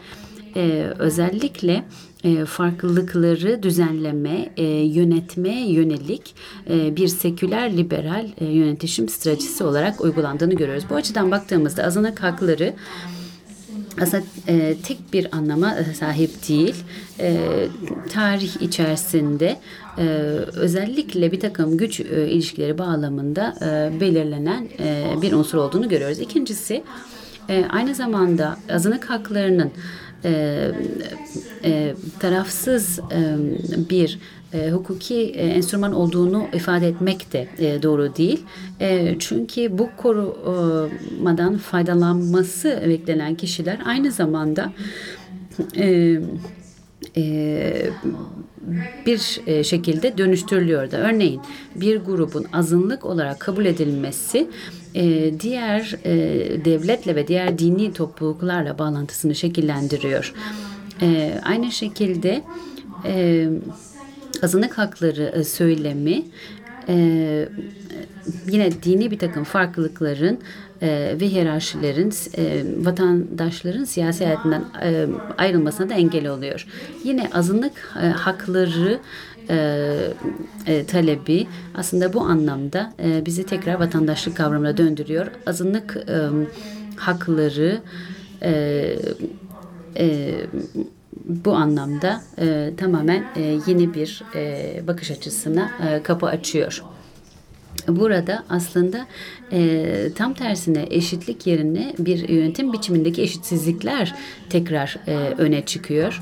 e, özellikle e, farklılıkları düzenleme, e, yönetme yönelik e, bir seküler liberal e, yönetişim stratejisi olarak uygulandığını görüyoruz. Bu açıdan baktığımızda azınlık hakları aslında e, tek bir anlama sahip değil. E, tarih içerisinde e, özellikle bir takım güç e, ilişkileri bağlamında e, belirlenen e, bir unsur olduğunu görüyoruz. İkincisi e, aynı zamanda azınlık haklarının e, e, tarafsız e, bir e, hukuki e, enstrüman olduğunu ifade etmek de e, doğru değil. E, çünkü bu korumadan faydalanması beklenen kişiler aynı zamanda e, e, bir e, şekilde dönüştürülüyor da. Örneğin bir grubun azınlık olarak kabul edilmesi e, diğer e, devletle ve diğer dini topluluklarla bağlantısını şekillendiriyor. Aynı şekilde azınlık hakları söylemi yine dini bir takım farklılıkların e, ve hiyerarşilerin e, vatandaşların siyasi hayatından e, ayrılmasına da engel oluyor. Yine azınlık e, hakları e, e, talebi aslında bu anlamda e, bizi tekrar vatandaşlık kavramına döndürüyor. Azınlık e, hakları e, e, bu anlamda e, tamamen e, yeni bir e, bakış açısına e, kapı açıyor. Burada aslında e, tam tersine eşitlik yerine bir yönetim biçimindeki eşitsizlikler tekrar e, öne çıkıyor.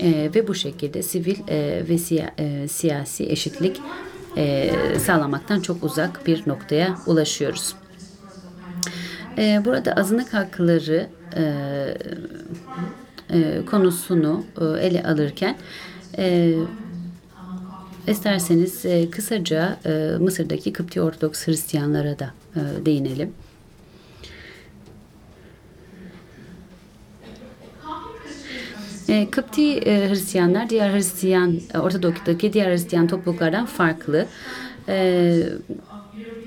E, ve bu şekilde sivil e, ve siya, e, siyasi eşitlik e, sağlamaktan çok uzak bir noktaya ulaşıyoruz. E, burada azınlık hakları e, e, konusunu e, ele alırken e, isterseniz e, kısaca e, Mısır'daki Kıpti Ortodoks Hristiyanlara da e, değinelim. E, Kıpti e, Hristiyanlar diğer Hristiyan, e, Ortodoks'taki diğer Hristiyan topluluklardan farklı. E,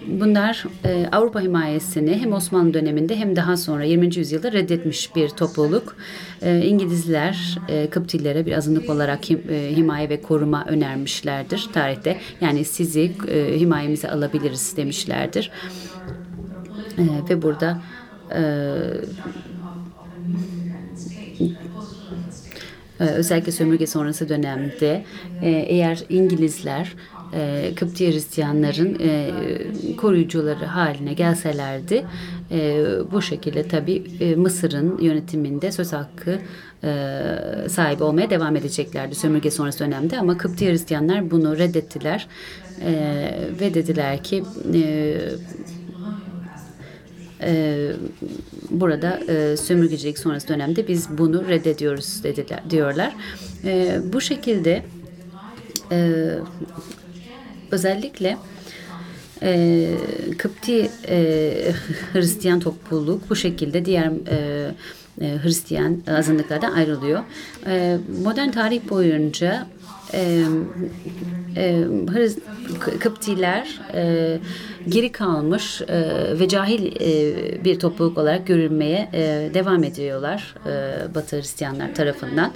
bunlar e, Avrupa himayesini hem Osmanlı döneminde hem daha sonra 20. yüzyılda reddetmiş bir topluluk. E, İngilizler e, Kıptilere bir azınlık olarak him, e, himaye ve koruma önermişlerdir tarihte. Yani sizi e, himayemize alabiliriz demişlerdir. E, ve burada e, e özellikle sömürge sonrası dönemde e, eğer İngilizler e, Kıpti Hristiyanların e, koruyucuları haline gelselerdi e, bu şekilde tabi e, Mısır'ın yönetiminde söz hakkı e, sahibi olmaya devam edeceklerdi sömürge sonrası dönemde ama Kıpti Hristiyanlar bunu reddettiler e, ve dediler ki e, e, burada e, sömürgecilik sonrası dönemde biz bunu reddediyoruz dediler diyorlar. E, bu şekilde e, özellikle e, Kıpti e, Hristiyan topluluk bu şekilde diğer e, e, Hristiyan azınlıklardan ayrılıyor. E, modern tarih boyunca e, e, Kıptiler e, geri kalmış e, ve cahil e, bir topluluk olarak görülmeye e, devam ediyorlar e, Batı Hristiyanlar tarafından.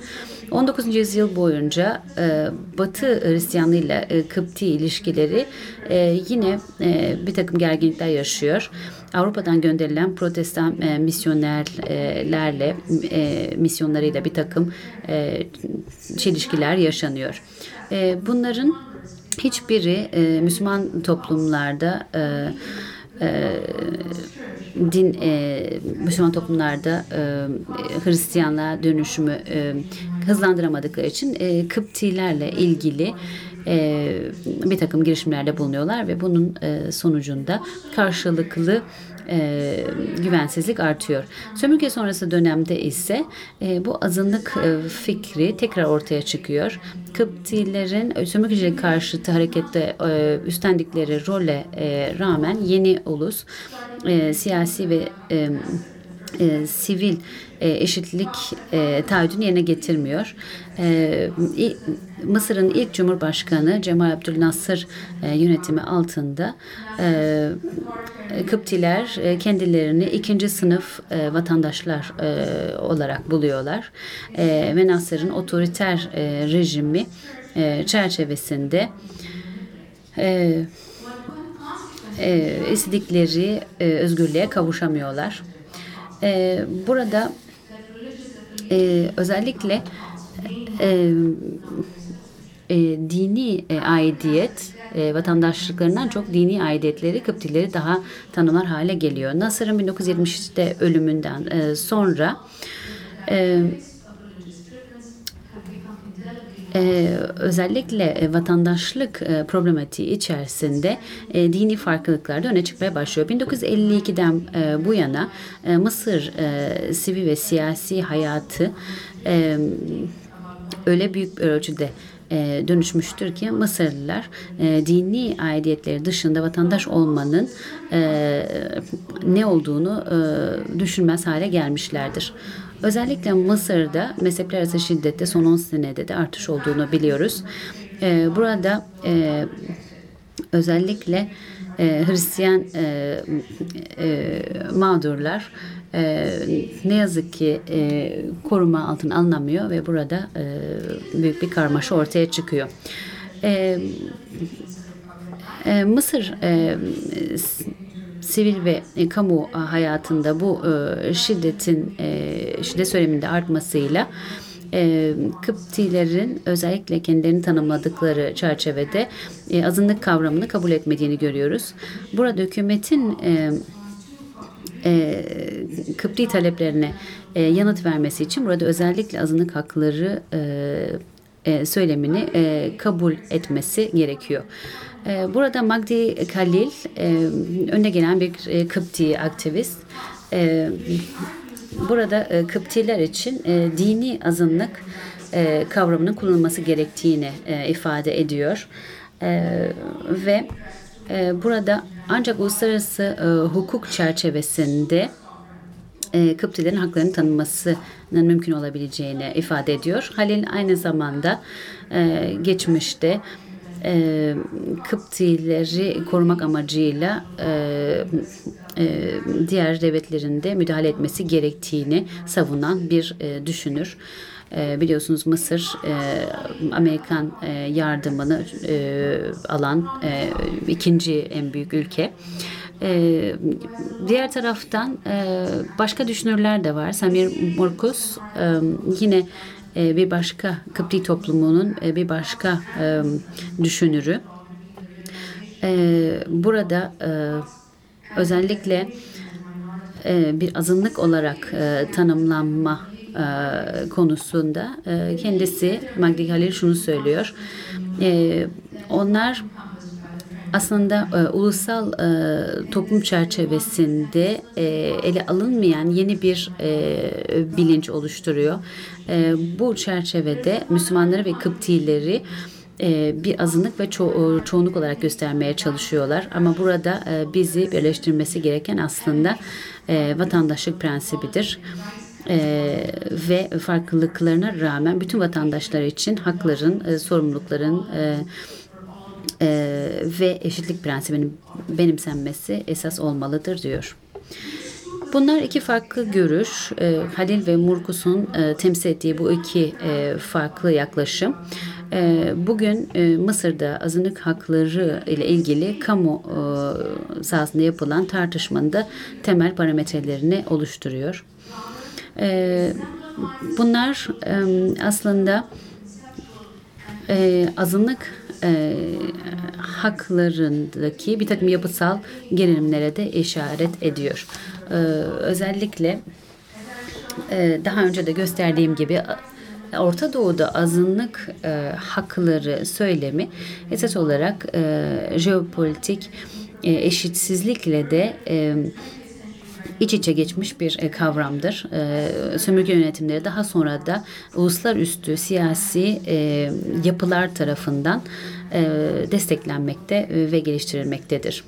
19. yüzyıl boyunca e, Batı Hristiyanlığı ile Kıpti ilişkileri e, yine e, bir takım gerginlikler yaşıyor. Avrupa'dan gönderilen protestan e, misyonerlerle e, misyonlarıyla bir takım e, çelişkiler yaşanıyor. E, bunların hiçbiri e, Müslüman toplumlarda e, e, din e, Müslüman toplumlarda e, Hristiyanlığa dönüşümü e, hızlandıramadıkları için e, Kıptilerle ilgili e, bir takım girişimlerde bulunuyorlar ve bunun e, sonucunda karşılıklı e, güvensizlik artıyor. Sömürge sonrası dönemde ise e, bu azınlık e, fikri tekrar ortaya çıkıyor. Kıptilerin sömürgecilik karşıtı harekette e, üstlendikleri role e, rağmen yeni ulus e, siyasi ve e, e, sivil e, eşitlik e, taahhüdünü yerine getirmiyor. E, Mısır'ın ilk Cumhurbaşkanı Cemal Abdülnasır e, yönetimi altında e, Kıptiler e, kendilerini ikinci sınıf e, vatandaşlar e, olarak buluyorlar. E, ve Nasır'ın otoriter rejimi çerçevesinde istedikleri özgürlüğe kavuşamıyorlar. Burada özellikle e, dini e, aidiyet e, vatandaşlıklarından çok dini aidiyetleri Kıptileri daha tanımlar hale geliyor. Nasır'ın 1970'te ölümünden e, sonra e, ee, özellikle e, vatandaşlık e, problematiği içerisinde e, dini farklılıklar da öne çıkmaya başlıyor. 1952'den e, bu yana e, Mısır e, sivil ve siyasi hayatı e, öyle büyük bir ölçüde e, dönüşmüştür ki Mısırlılar e, dini aidiyetleri dışında vatandaş olmanın e, ne olduğunu e, düşünmez hale gelmişlerdir. Özellikle Mısır'da mezhepler arası şiddette son 10 senede de artış olduğunu biliyoruz. Burada özellikle Hristiyan mağdurlar e, ne yazık ki e, koruma altına alınamıyor ve burada e, büyük bir karmaşa ortaya çıkıyor. E, e, Mısır e, sivil ve e, kamu hayatında bu e, şiddetin e, şiddet söyleminde artmasıyla e, Kıptilerin özellikle kendilerini tanımladıkları çerçevede e, azınlık kavramını kabul etmediğini görüyoruz. Burada hükümetin e, e, Kıpti taleplerine e, yanıt vermesi için burada özellikle azınlık hakları e, e, söylemini e, kabul etmesi gerekiyor. E, burada Magdi Khalil e, önde gelen bir e, Kıpti aktivist. E, burada e, Kıptiler için e, dini azınlık e, kavramının kullanılması gerektiğini e, ifade ediyor. E, ve e, burada ancak uluslararası e, hukuk çerçevesinde e, Kıptilerin haklarının tanınmasının mümkün olabileceğini ifade ediyor. Halil aynı zamanda e, geçmişte e, Kıptileri korumak amacıyla e, e, diğer devletlerin de müdahale etmesi gerektiğini savunan bir e, düşünür. E, biliyorsunuz Mısır e, Amerikan e, yardımını e, alan e, ikinci en büyük ülke. E, diğer taraftan e, başka düşünürler de var. Samir Morkus e, yine e, bir başka Kıpti toplumunun e, bir başka e, düşünürü. Burada özellikle bir azınlık olarak tanımlanma konusunda kendisi Magdi Halil şunu söylüyor. Onlar aslında e, ulusal e, toplum çerçevesinde e, ele alınmayan yeni bir e, bilinç oluşturuyor. E, bu çerçevede Müslümanları ve Kıptileri e, bir azınlık ve ço e, çoğunluk olarak göstermeye çalışıyorlar. Ama burada e, bizi birleştirmesi gereken aslında e, vatandaşlık prensibidir. Ee, ve farklılıklarına rağmen bütün vatandaşlar için hakların, e, sorumlulukların, e, ve eşitlik prensibinin benimsenmesi esas olmalıdır diyor. Bunlar iki farklı görüş. E, Halil ve Murkus'un e, temsil ettiği bu iki e, farklı yaklaşım. E, bugün e, Mısır'da azınlık hakları ile ilgili kamu e, sahasında yapılan tartışmanın da temel parametrelerini oluşturuyor. E, bunlar aslında e, azınlık e, haklarındaki bir takım yapısal gerilimlere de işaret ediyor. E, özellikle e, daha önce de gösterdiğim gibi Orta Doğu'da azınlık e, hakları söylemi esas olarak e, jeopolitik e, eşitsizlikle de e, iç içe geçmiş bir e, kavramdır. E, sömürge yönetimleri daha sonra da uluslararası siyasi e, yapılar tarafından desteklenmekte ve geliştirilmektedir.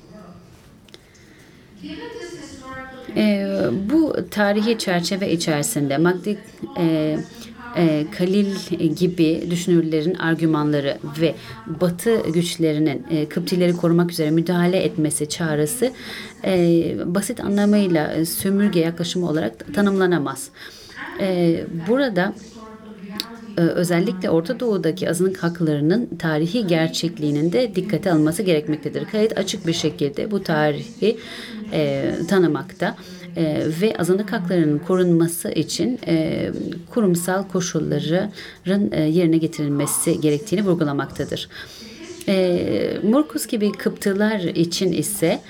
bu tarihi çerçeve içerisinde Magdi e, Kalil gibi düşünürlerin argümanları ve Batı güçlerinin e, Kıptileri korumak üzere müdahale etmesi çağrısı e, basit anlamıyla sömürge yaklaşımı olarak tanımlanamaz. E, burada e, özellikle Orta Doğu'daki azınlık haklarının tarihi gerçekliğinin de dikkate alınması gerekmektedir. Kayıt açık bir şekilde bu tarihi e, tanımakta e, ve azınlık haklarının korunması için e, kurumsal koşulların e, yerine getirilmesi gerektiğini vurgulamaktadır. E, Murkus gibi Kıptılar için ise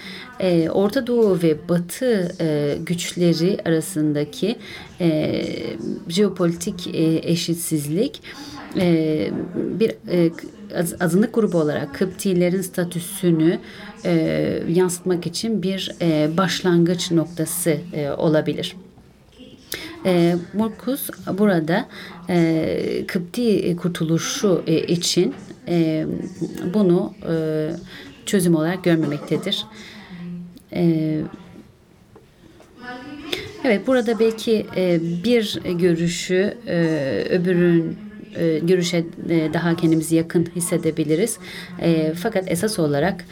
e, Orta Doğu ve Batı e, güçleri arasındaki e, jeopolitik e, eşitsizlik e, bir e, azınlık grubu olarak Kıptilerin statüsünü e, yansıtmak için bir e, başlangıç noktası e, olabilir. E, Murkus burada e, Kıpti kurtuluşu e, için e, bunu e, çözüm olarak görmemektedir. E, evet burada belki e, bir görüşü e, öbürün e, görüşe e, daha kendimizi yakın hissedebiliriz. E, fakat esas olarak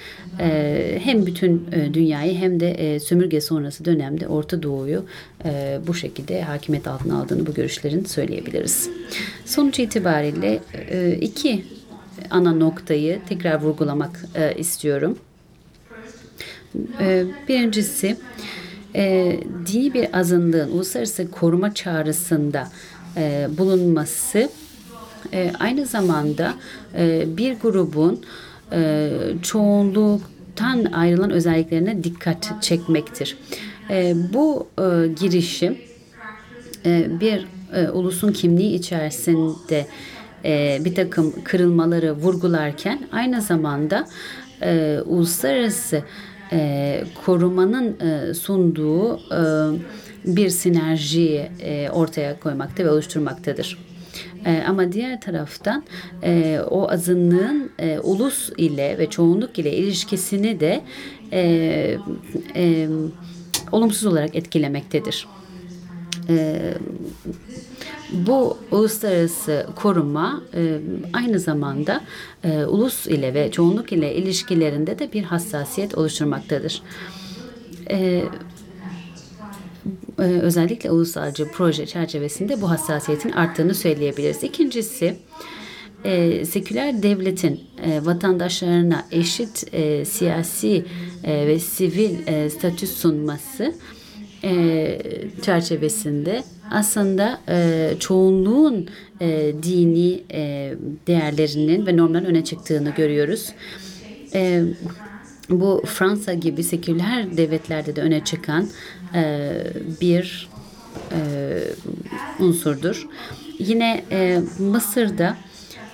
hem bütün dünyayı hem de sömürge sonrası dönemde Orta Doğu'yu bu şekilde hakimiyet altına aldığını bu görüşlerin söyleyebiliriz. Sonuç itibariyle iki ana noktayı tekrar vurgulamak istiyorum. Birincisi dini bir azınlığın uluslararası koruma çağrısında bulunması e, aynı zamanda e, bir grubun e, çoğunluktan ayrılan özelliklerine dikkat çekmektir. E, bu e, girişim e, bir e, ulusun kimliği içerisinde e, bir takım kırılmaları vurgularken aynı zamanda e, uluslararası e, korumanın e, sunduğu e, bir sinerjiyi e, ortaya koymakta ve oluşturmaktadır. E, ama diğer taraftan e, o azınlığın e, ulus ile ve çoğunluk ile ilişkisini de e, e, olumsuz olarak etkilemektedir. E, bu uluslararası koruma e, aynı zamanda e, ulus ile ve çoğunluk ile ilişkilerinde de bir hassasiyet oluşturmaktadır. E, özellikle ulusalcı proje çerçevesinde bu hassasiyetin arttığını söyleyebiliriz. İkincisi e, seküler devletin e, vatandaşlarına eşit e, siyasi e, ve sivil e, statü sunması e, çerçevesinde aslında e, çoğunluğun e, dini e, değerlerinin ve normların öne çıktığını görüyoruz. E, bu Fransa gibi seküler devletlerde de öne çıkan e, bir e, unsurdur. Yine e, Mısır'da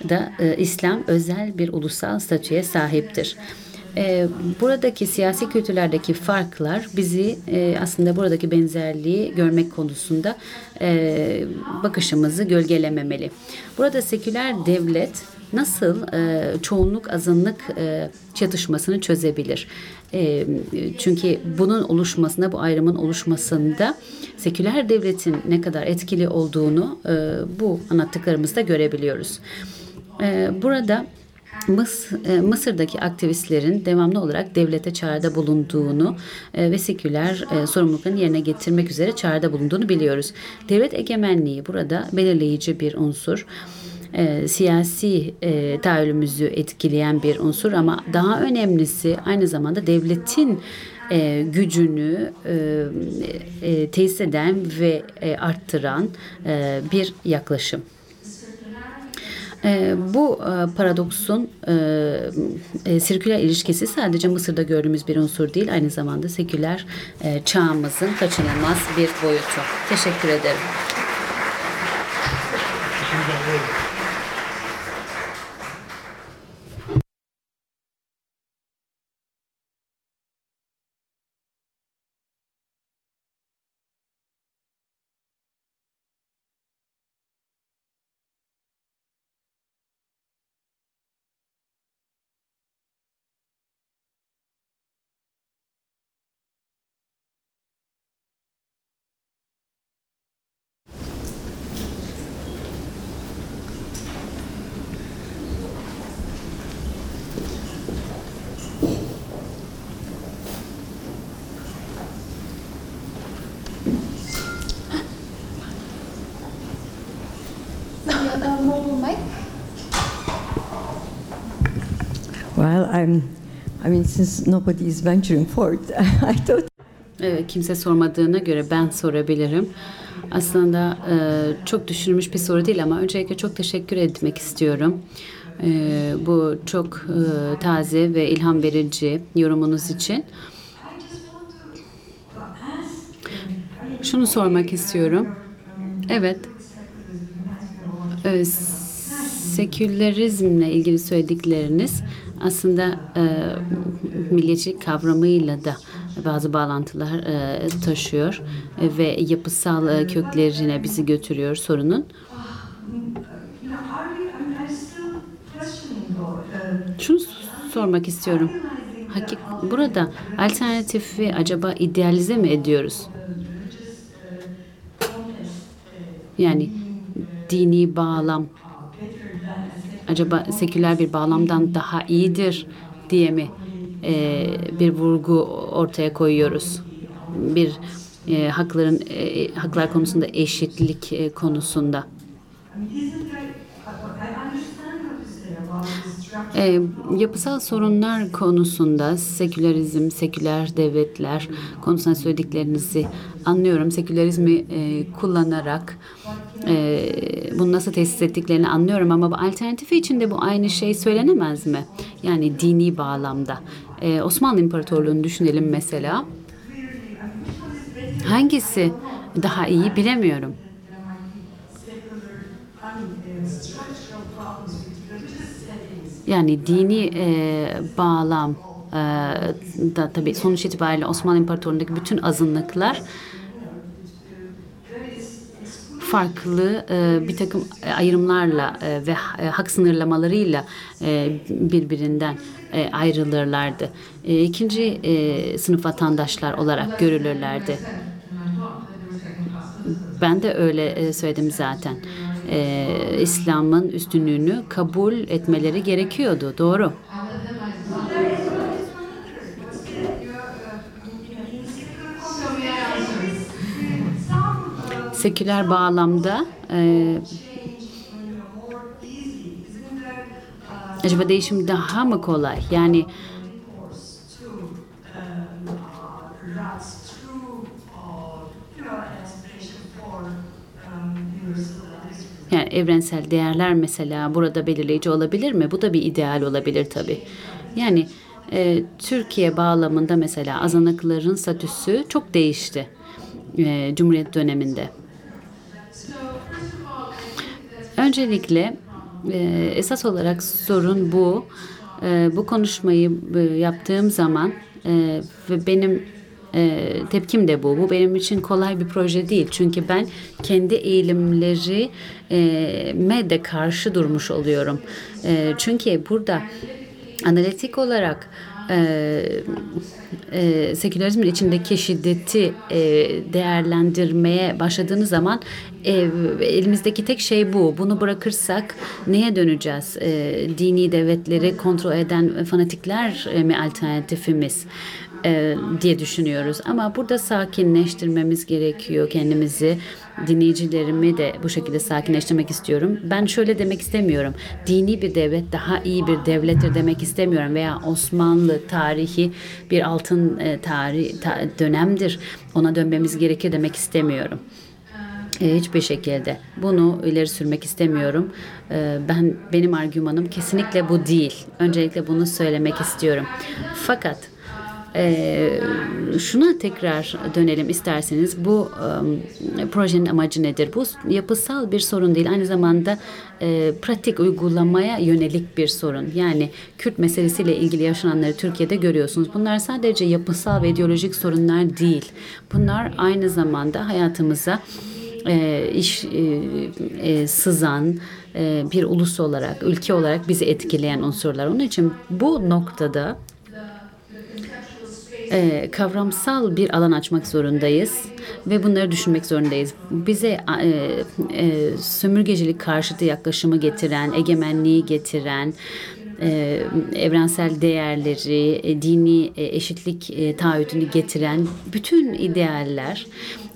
da e, İslam özel bir ulusal statüye sahiptir. E, buradaki siyasi kültürlerdeki farklar bizi e, aslında buradaki benzerliği görmek konusunda e, bakışımızı gölgelememeli. Burada seküler devlet nasıl e, çoğunluk azınlık e, çatışmasını çözebilir? E, çünkü bunun oluşmasında, bu ayrımın oluşmasında seküler devletin ne kadar etkili olduğunu e, bu anlattıklarımızda görebiliyoruz. E, burada Mıs, e, Mısır'daki aktivistlerin devamlı olarak devlete çağrıda bulunduğunu e, ve seküler e, sorumluluklarını yerine getirmek üzere çağrıda bulunduğunu biliyoruz. Devlet egemenliği burada belirleyici bir unsur. Siyasi e, tahayyülümüzü etkileyen bir unsur ama daha önemlisi aynı zamanda devletin e, gücünü e, e, tesis eden ve e, arttıran e, bir yaklaşım. E, bu e, paradoksun e, e, sirküler ilişkisi sadece Mısır'da gördüğümüz bir unsur değil, aynı zamanda seküler e, çağımızın kaçınılmaz bir boyutu. Teşekkür ederim. Well, I'm, I mean, since nobody is venturing forth, I thought Evet, kimse sormadığına göre ben sorabilirim. Aslında e, çok düşünülmüş bir soru değil ama öncelikle çok teşekkür etmek istiyorum. E, bu çok e, taze ve ilham verici yorumunuz için. Şunu sormak istiyorum. Evet. E, sekülerizmle ilgili söyledikleriniz aslında e, milliyetçilik kavramıyla da bazı bağlantılar e, taşıyor e, ve yapısal e, köklerine bizi götürüyor sorunun. Şunu sormak istiyorum. Hakik burada alternatifi acaba idealize mi ediyoruz? Yani dini bağlam acaba seküler bir bağlamdan daha iyidir diye mi e, bir vurgu ortaya koyuyoruz? Bir e, hakların e, haklar konusunda eşitlik e, konusunda. E, yapısal sorunlar konusunda sekülerizm, seküler devletler konusunda söylediklerinizi anlıyorum. Sekülerizmi e, kullanarak e, bunu nasıl tesis ettiklerini anlıyorum ama bu alternatifi içinde bu aynı şey söylenemez mi? Yani dini bağlamda. E, Osmanlı İmparatorluğu'nu düşünelim mesela. Hangisi daha iyi bilemiyorum. Yani dini e, bağlam e, da tabii sonuç itibariyle Osmanlı İmparatorluğu'ndaki bütün azınlıklar farklı e, bir takım ayrımlarla e, ve e, hak sınırlamalarıyla e, birbirinden e, ayrılırlardı. E, ikinci e, sınıf vatandaşlar olarak görülürlerdi. Ben de öyle e, söyledim zaten. E, İslam'ın üstünlüğünü kabul etmeleri gerekiyordu. Doğru. seküler bağlamda e, acaba değişim daha mı kolay? Yani yani evrensel değerler mesela burada belirleyici olabilir mi? Bu da bir ideal olabilir tabii. Yani e, Türkiye bağlamında mesela azınlıkların statüsü çok değişti e, Cumhuriyet döneminde. Öncelikle e, esas olarak sorun bu. E, bu konuşmayı e, yaptığım zaman e, ve benim e, tepkim de bu. Bu benim için kolay bir proje değil. Çünkü ben kendi eğilimlerime de karşı durmuş oluyorum. E, çünkü burada analitik olarak e, e, sekülerizmin içindeki şiddeti e, değerlendirmeye başladığınız zaman e, elimizdeki tek şey bu. Bunu bırakırsak neye döneceğiz? E, dini devletleri kontrol eden fanatikler e, mi alternatifimiz? E, diye düşünüyoruz. Ama burada sakinleştirmemiz gerekiyor kendimizi. Dinleyicilerimi de bu şekilde sakinleştirmek istiyorum. Ben şöyle demek istemiyorum. Dini bir devlet daha iyi bir devlettir demek istemiyorum veya Osmanlı tarihi bir altın e, tarih ta, dönemdir. Ona dönmemiz gerekir demek istemiyorum. E, hiçbir şekilde bunu ileri sürmek istemiyorum. E, ben benim argümanım kesinlikle bu değil. Öncelikle bunu söylemek istiyorum. Fakat e, şuna tekrar dönelim isterseniz. Bu e, projenin amacı nedir? Bu yapısal bir sorun değil. Aynı zamanda e, pratik uygulamaya yönelik bir sorun. Yani Kürt meselesiyle ilgili yaşananları Türkiye'de görüyorsunuz. Bunlar sadece yapısal ve ideolojik sorunlar değil. Bunlar aynı zamanda hayatımıza e, iş e, e, sızan e, bir ulus olarak, ülke olarak bizi etkileyen unsurlar. Onun için bu noktada e, kavramsal bir alan açmak zorundayız ve bunları düşünmek zorundayız. Bize e, e, sömürgecilik karşıtı yaklaşımı getiren, egemenliği getiren, e, evrensel değerleri, e, dini e, eşitlik e, taahhütünü getiren bütün idealler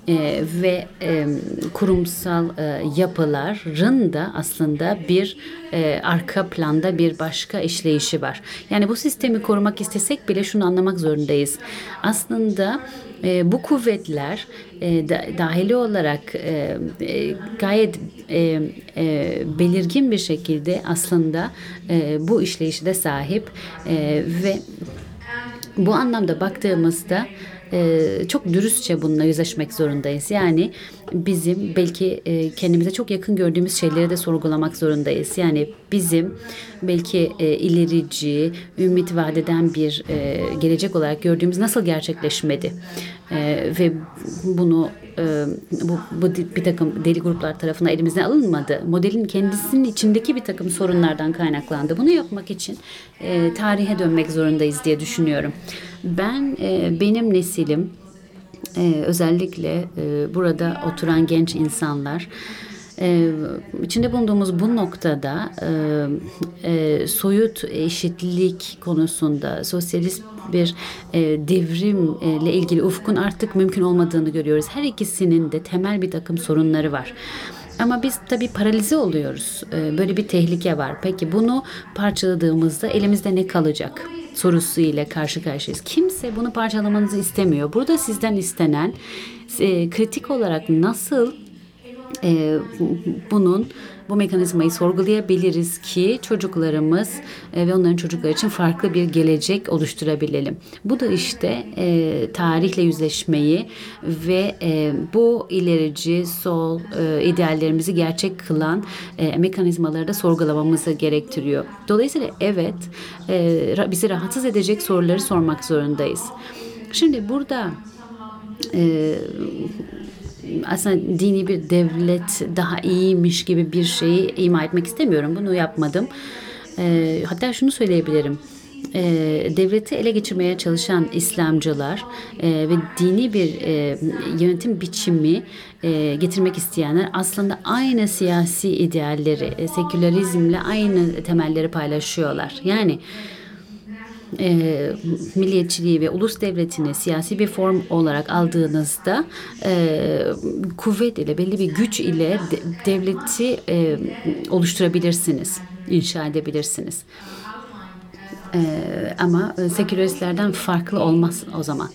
e, ve e, kurumsal e, yapıların da aslında bir e, arka planda bir başka işleyişi var. Yani bu sistemi korumak istesek bile şunu anlamak zorundayız. Aslında e, bu kuvvetler e, da, dahili olarak e, e, gayet e, e, belirgin bir şekilde aslında e, bu işleyişi de sahip e, ve bu anlamda baktığımızda e, çok dürüstçe bununla yüzleşmek zorundayız. Yani bizim belki e, kendimize çok yakın gördüğümüz şeyleri de sorgulamak zorundayız. Yani bizim belki e, ilerici, ümit vadeden bir e, gelecek olarak gördüğümüz nasıl gerçekleşmedi? Ve bunu bu, bu bir takım deli gruplar tarafından elimizden alınmadı. Modelin kendisinin içindeki bir takım sorunlardan kaynaklandı. Bunu yapmak için tarihe dönmek zorundayız diye düşünüyorum. Ben e, benim nesilim e, özellikle e, burada oturan genç insanlar ee, içinde bulunduğumuz bu noktada e, e, soyut eşitlik konusunda sosyalist bir e, devrimle ilgili ufkun artık mümkün olmadığını görüyoruz. Her ikisinin de temel bir takım sorunları var. Ama biz tabii paralize oluyoruz. Ee, böyle bir tehlike var. Peki bunu parçaladığımızda elimizde ne kalacak? Sorusu ile karşı karşıyayız. Kimse bunu parçalamanızı istemiyor. Burada sizden istenen e, kritik olarak nasıl e, bunun bu mekanizmayı sorgulayabiliriz ki çocuklarımız e, ve onların çocukları için farklı bir gelecek oluşturabilelim. Bu da işte e, tarihle yüzleşmeyi ve e, bu ilerici sol e, ideallerimizi gerçek kılan e, mekanizmaları da sorgulamamızı gerektiriyor. Dolayısıyla evet e, bizi rahatsız edecek soruları sormak zorundayız. Şimdi burada e, aslında dini bir devlet daha iyiymiş gibi bir şeyi ima etmek istemiyorum. Bunu yapmadım. E, hatta şunu söyleyebilirim. E, devleti ele geçirmeye çalışan İslamcılar e, ve dini bir e, yönetim biçimi e, getirmek isteyenler aslında aynı siyasi idealleri, e, sekülerizmle aynı temelleri paylaşıyorlar. Yani e, milliyetçiliği ve ulus devletini siyasi bir form olarak aldığınızda e, kuvvet ile belli bir güç ile de, devleti e, oluşturabilirsiniz, inşa edebilirsiniz. Ee, ama seküleristlerden farklı olmaz o zaman.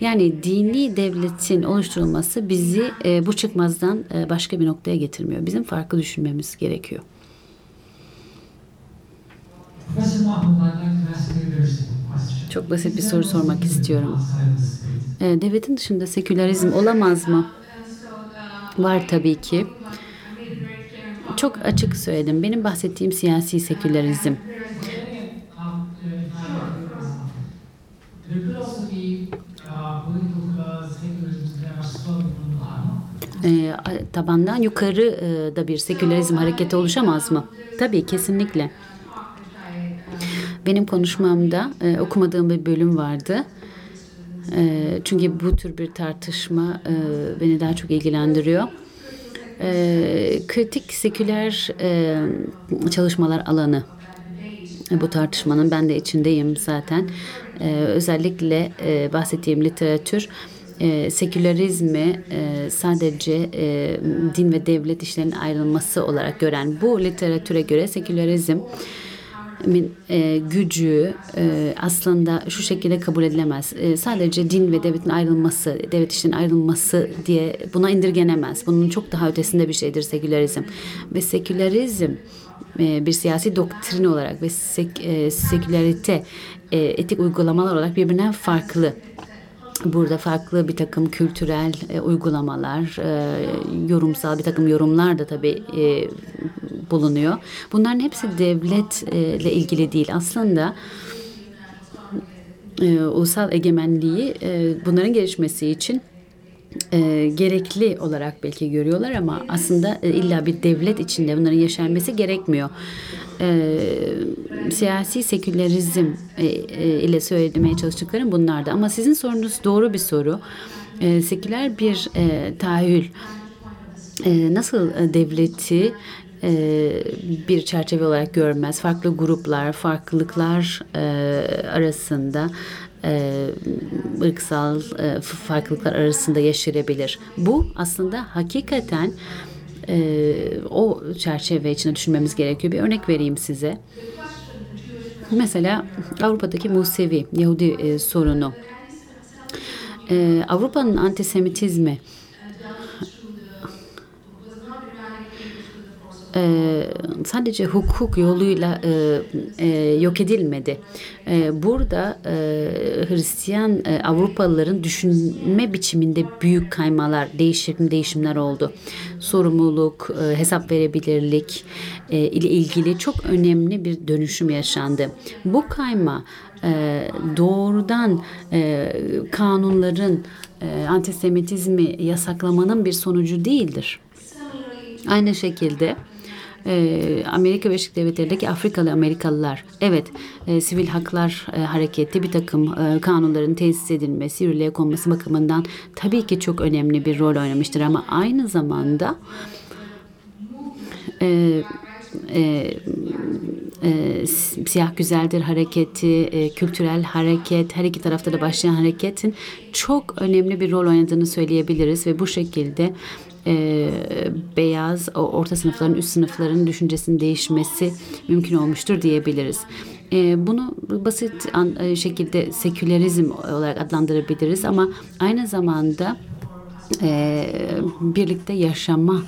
Yani dini devletin oluşturulması bizi e, bu çıkmazdan e, başka bir noktaya getirmiyor. Bizim farklı düşünmemiz gerekiyor. Çok basit bir soru sormak istiyorum. Ee, devletin dışında sekülerizm olamaz mı? Var tabii ki. Çok açık söyledim. Benim bahsettiğim siyasi sekülerizm. E, tabandan yukarı e, da bir sekülerizm hareketi oluşamaz mı? Tabii kesinlikle. Benim konuşmamda e, okumadığım bir bölüm vardı. E, çünkü bu tür bir tartışma e, beni daha çok ilgilendiriyor. E, kritik seküler e, çalışmalar alanı bu tartışmanın ben de içindeyim zaten. E, özellikle e, bahsettiğim literatür e, sekülerizmi e, sadece e, din ve devlet işlerinin ayrılması olarak gören bu literatüre göre sekülerizm e, gücü e, aslında şu şekilde kabul edilemez. E, sadece din ve devletin ayrılması, devlet işinin ayrılması diye buna indirgenemez. Bunun çok daha ötesinde bir şeydir sekülerizm. Ve sekülerizm e, bir siyasi doktrin olarak ve sek, e, sekülerite e, etik uygulamalar olarak birbirinden farklı. Burada farklı bir takım kültürel e, uygulamalar, e, yorumsal bir takım yorumlar da tabii e, bulunuyor. Bunların hepsi devletle ilgili değil. Aslında e, ulusal egemenliği e, bunların gelişmesi için e, gerekli olarak belki görüyorlar ama aslında e, illa bir devlet içinde bunların yaşanması gerekmiyor. E, siyasi sekülerizm e, e, ile söylemeye çalıştıklarım bunlardı. Ama sizin sorunuz doğru bir soru. E, seküler bir e, tahayyül e, nasıl devleti e, bir çerçeve olarak görmez. Farklı gruplar, farklılıklar e, arasında e, ırksal e, farklılıklar arasında yaşayabilir. Bu aslında hakikaten e, o çerçeve içinde düşünmemiz gerekiyor. Bir örnek vereyim size. Mesela Avrupa'daki Musevi Yahudi e, sorunu. E, Avrupa'nın antisemitizmi e, sadece hukuk yoluyla e, e, yok edilmedi. E, burada e, Hristiyan e, Avrupalıların düşünme biçiminde büyük kaymalar, değişim değişimler oldu. Sorumluluk, e, hesap verebilirlik e, ile ilgili çok önemli bir dönüşüm yaşandı. Bu kayma e, doğrudan e, kanunların e, antisemitizmi yasaklamanın bir sonucu değildir. Aynı şekilde e, Amerika Birleşik Devletleri'ndeki Afrikalı Amerikalılar. Evet e, sivil haklar e, hareketi bir takım e, kanunların tesis edilmesi, yürürlüğe konması bakımından tabii ki çok önemli bir rol oynamıştır. Ama aynı zamanda e, e, e, siyah güzeldir hareketi, e, kültürel hareket, her iki tarafta da başlayan hareketin çok önemli bir rol oynadığını söyleyebiliriz. Ve bu şekilde e, beyaz orta sınıfların üst sınıfların düşüncesinin değişmesi mümkün olmuştur diyebiliriz. E, bunu basit e, şekilde sekülerizm olarak adlandırabiliriz ama aynı zamanda e, birlikte yaşama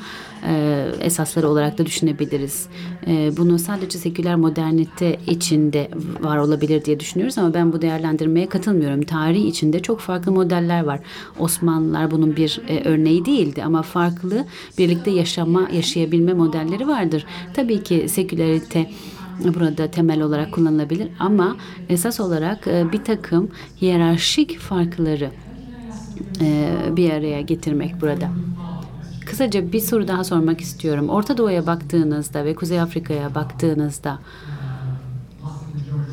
e, esasları olarak da düşünebiliriz. E, bunu sadece seküler modernite içinde var olabilir diye düşünüyoruz ama ben bu değerlendirmeye katılmıyorum. Tarih içinde çok farklı modeller var. Osmanlılar bunun bir e, örneği değildi ama farklı birlikte yaşama, yaşayabilme modelleri vardır. Tabii ki sekülerite burada temel olarak kullanılabilir ama esas olarak bir takım hiyerarşik farkları bir araya getirmek burada. Kısaca bir soru daha sormak istiyorum. Orta Doğu'ya baktığınızda ve Kuzey Afrika'ya baktığınızda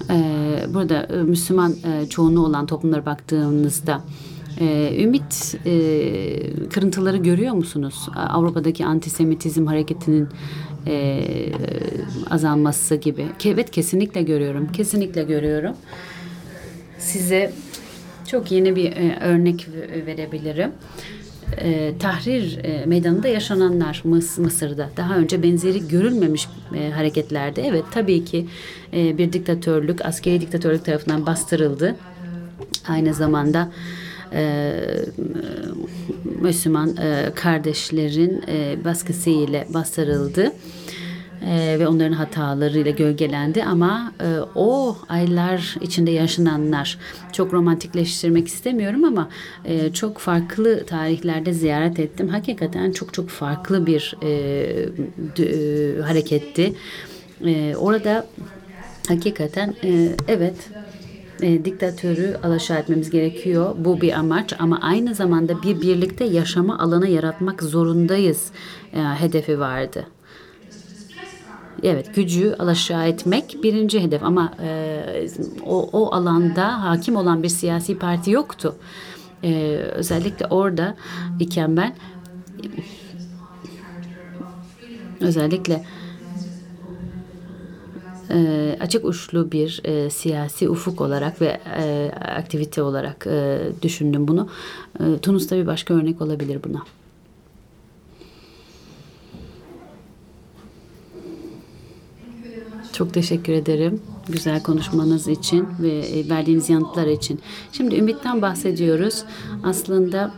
e, burada e, Müslüman e, çoğunluğu olan toplumlara baktığınızda ümit kırıntıları görüyor musunuz? Avrupa'daki antisemitizm hareketinin azalması gibi. Evet kesinlikle görüyorum. Kesinlikle görüyorum. Size çok yeni bir örnek verebilirim e, Tahrir e, Meydanı'nda yaşananlar Mıs Mısır'da. Daha önce benzeri görülmemiş e, hareketlerde evet tabii ki e, bir diktatörlük askeri diktatörlük tarafından bastırıldı. Aynı zamanda e, Müslüman e, kardeşlerin e, baskısı ile bastırıldı e, ve onların hatalarıyla gölgelendi ama e, o aylar içinde yaşananlar çok romantikleştirmek istemiyorum ama e, çok farklı tarihlerde ziyaret ettim. Hakikaten çok çok farklı bir e, e, hareketti. E, orada hakikaten e, evet e, diktatörü alaşağı etmemiz gerekiyor. Bu bir amaç ama aynı zamanda bir birlikte yaşama alanı yaratmak zorundayız e, hedefi vardı. Evet gücü alaşağı etmek birinci hedef ama e, o, o alanda hakim olan bir siyasi parti yoktu. E, özellikle orada iken ben özellikle e, açık uçlu bir e, siyasi ufuk olarak ve e, aktivite olarak e, düşündüm bunu. E, Tunus da bir başka örnek olabilir buna. Çok teşekkür ederim güzel konuşmanız için ve e, verdiğiniz yanıtlar için. Şimdi ümitten bahsediyoruz. Aslında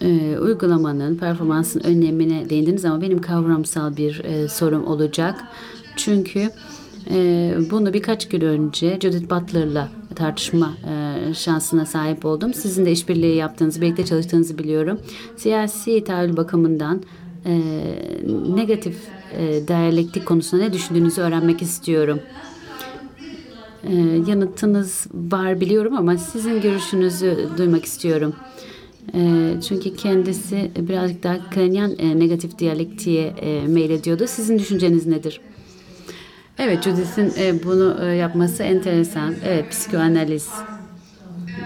e, uygulamanın, performansın önemine değindiniz ama benim kavramsal bir e, sorum olacak. Çünkü e, bunu birkaç gün önce Judith Butler'la tartışma e, şansına sahip oldum. Sizin de işbirliği yaptığınızı, birlikte çalıştığınızı biliyorum. Siyasi tahayyül bakımından e, negatif e, konusunda ne düşündüğünüzü öğrenmek istiyorum. E, yanıtınız var biliyorum ama sizin görüşünüzü duymak istiyorum. E, çünkü kendisi birazcık daha krenyan e, negatif diyalektiğe e, meylediyordu. Sizin düşünceniz nedir? Evet, Judith'in e, bunu yapması enteresan. Evet, psikoanaliz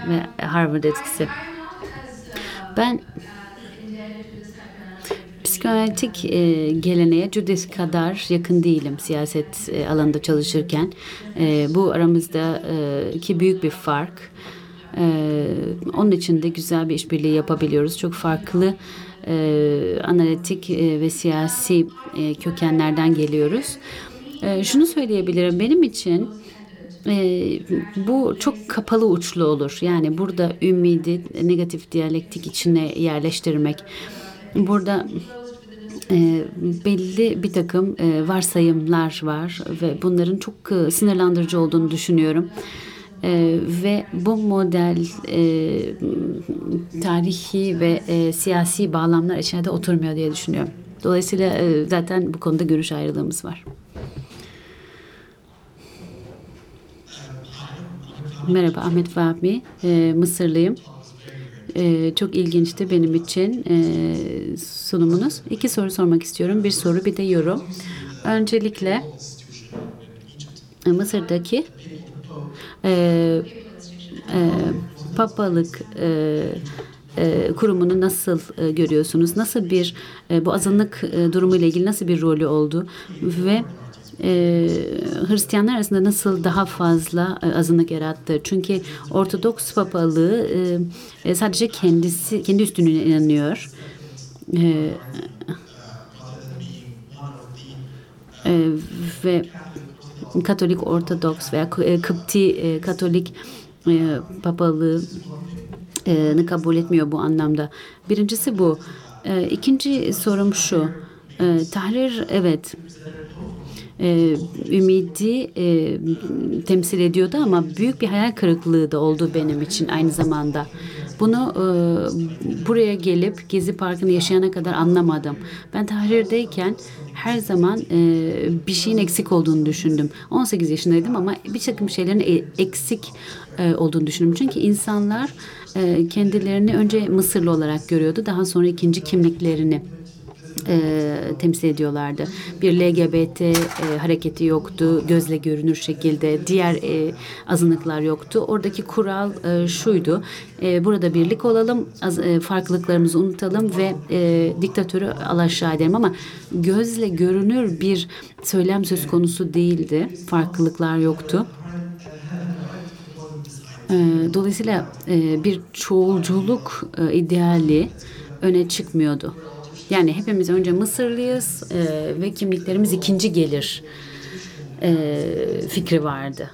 ve Harvard etkisi. Ben psikanalitik e, geleneğe Judith kadar yakın değilim siyaset e, alanında çalışırken. E, bu aramızda e, büyük bir fark. E, onun için de güzel bir işbirliği yapabiliyoruz. Çok farklı e, analitik e, ve siyasi e, kökenlerden geliyoruz. E, şunu söyleyebilirim benim için e, bu çok kapalı uçlu olur. Yani burada ümidi negatif diyalektik içine yerleştirmek. Burada e, belli bir takım e, varsayımlar var ve bunların çok e, sınırlandırıcı olduğunu düşünüyorum. E, ve bu model e, tarihi ve e, siyasi bağlamlar içinde oturmuyor diye düşünüyorum. Dolayısıyla e, zaten bu konuda görüş ayrılığımız var. Merhaba Ahmet Fahmi, e, Mısırlıyım. E, çok ilginçti benim için e, sunumunuz. İki soru sormak istiyorum. Bir soru bir de yorum. Öncelikle Mısır'daki e, e, papalık e, e, kurumunu nasıl e, görüyorsunuz? Nasıl bir e, bu azınlık e, durumu ile ilgili nasıl bir rolü oldu ve e, Hristiyanlar arasında nasıl daha fazla e, azınlık yarattı? Çünkü Ortodoks papalığı e, sadece kendisi kendi üstünlüğüne inanıyor. E, e, ve Katolik Ortodoks veya e, Kıpti e, Katolik e, papalığı e, kabul etmiyor bu anlamda. Birincisi bu. E, ikinci sorum şu. E, tahrir evet e, ümidi e, temsil ediyordu ama büyük bir hayal kırıklığı da oldu benim için aynı zamanda. Bunu e, buraya gelip Gezi Parkı'nı yaşayana kadar anlamadım. Ben Tahrir'deyken her zaman e, bir şeyin eksik olduğunu düşündüm. 18 yaşındaydım ama bir takım şeylerin e, eksik e, olduğunu düşündüm. Çünkü insanlar e, kendilerini önce Mısırlı olarak görüyordu. Daha sonra ikinci kimliklerini e, temsil ediyorlardı. Bir LGBT e, hareketi yoktu, gözle görünür şekilde. Diğer e, azınlıklar yoktu. Oradaki kural e, şuydu. E, burada birlik olalım, az, e, farklılıklarımızı unutalım ve e, diktatörü alaşağı edelim. Ama gözle görünür bir söylem söz konusu değildi. Farklılıklar yoktu. E, dolayısıyla e, bir çoğulculuk e, ideali öne çıkmıyordu. Yani hepimiz önce Mısırlıyız e, ve kimliklerimiz ikinci gelir e, fikri vardı.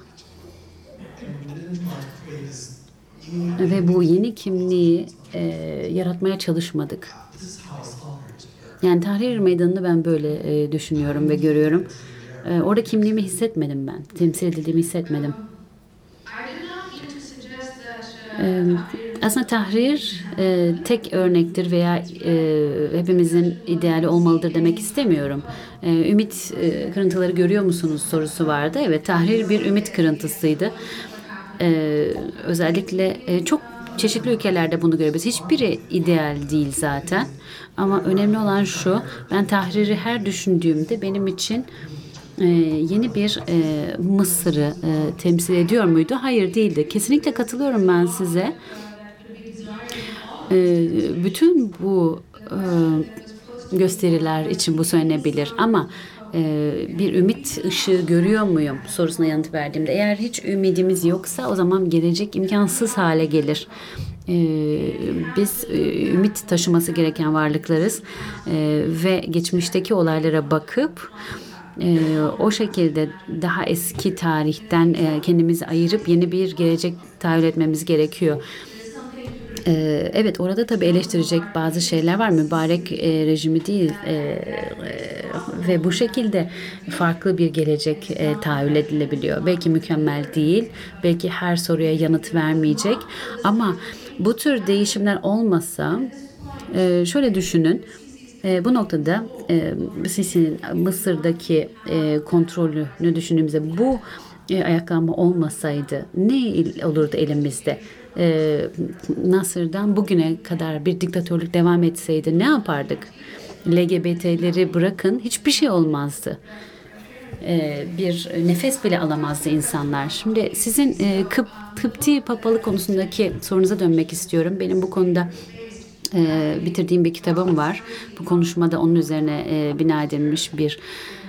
Ve bu yeni kimliği e, yaratmaya çalışmadık. Yani Tahrir Meydanı'nı ben böyle e, düşünüyorum ve görüyorum. E, orada kimliğimi hissetmedim ben. Temsil edildiğimi hissetmedim. E, aslında tahrir e, tek örnektir veya e, hepimizin ideali olmalıdır demek istemiyorum. E, ümit e, kırıntıları görüyor musunuz sorusu vardı. Evet tahrir bir ümit kırıntısıydı. E, özellikle e, çok çeşitli ülkelerde bunu görebiliriz. Hiçbiri ideal değil zaten. Ama önemli olan şu, ben tahriri her düşündüğümde benim için e, yeni bir e, Mısır'ı e, temsil ediyor muydu? Hayır değildi. Kesinlikle katılıyorum ben size. E, bütün bu e, gösteriler için bu söylenebilir ama e, bir ümit ışığı görüyor muyum sorusuna yanıt verdiğimde eğer hiç ümidimiz yoksa o zaman gelecek imkansız hale gelir. E, biz e, ümit taşıması gereken varlıklarız ve geçmişteki olaylara bakıp o şekilde daha eski tarihten kendimizi ayırıp yeni bir gelecek tahayyül etmemiz gerekiyor. Ee, evet orada tabii eleştirecek bazı şeyler var. Mübarek e, rejimi değil e, e, ve bu şekilde farklı bir gelecek e, tahayyül edilebiliyor. Belki mükemmel değil, belki her soruya yanıt vermeyecek ama bu tür değişimler olmasa e, şöyle düşünün. E, bu noktada e, Sisi'nin Mısır'daki e, kontrolünü düşündüğümüzde bu e, ayaklanma olmasaydı ne olurdu elimizde? E, Nasır'dan bugüne kadar bir diktatörlük devam etseydi ne yapardık? LGBT'leri bırakın hiçbir şey olmazdı. E, bir nefes bile alamazdı insanlar. Şimdi sizin e, Kıp, Kıpti papalık konusundaki sorunuza dönmek istiyorum. Benim bu konuda e, bitirdiğim bir kitabım var. Bu konuşmada onun üzerine e, bina edilmiş bir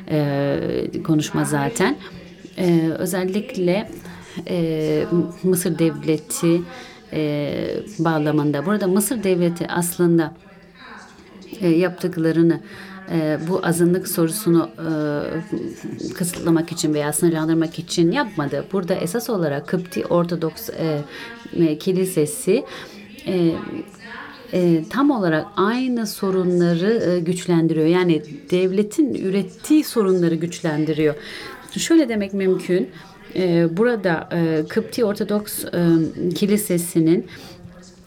e, konuşma zaten. E, özellikle e, Mısır Devleti e, bağlamında. Burada Mısır Devleti aslında e, yaptıklarını e, bu azınlık sorusunu e, kısıtlamak için veya sınırlandırmak için yapmadı. Burada esas olarak Kıpti Ortodoks e, e, Kilisesi e, e, tam olarak aynı sorunları e, güçlendiriyor. Yani devletin ürettiği sorunları güçlendiriyor. Şöyle demek mümkün. E, burada e, Kıpti Ortodoks e, Kilisesi'nin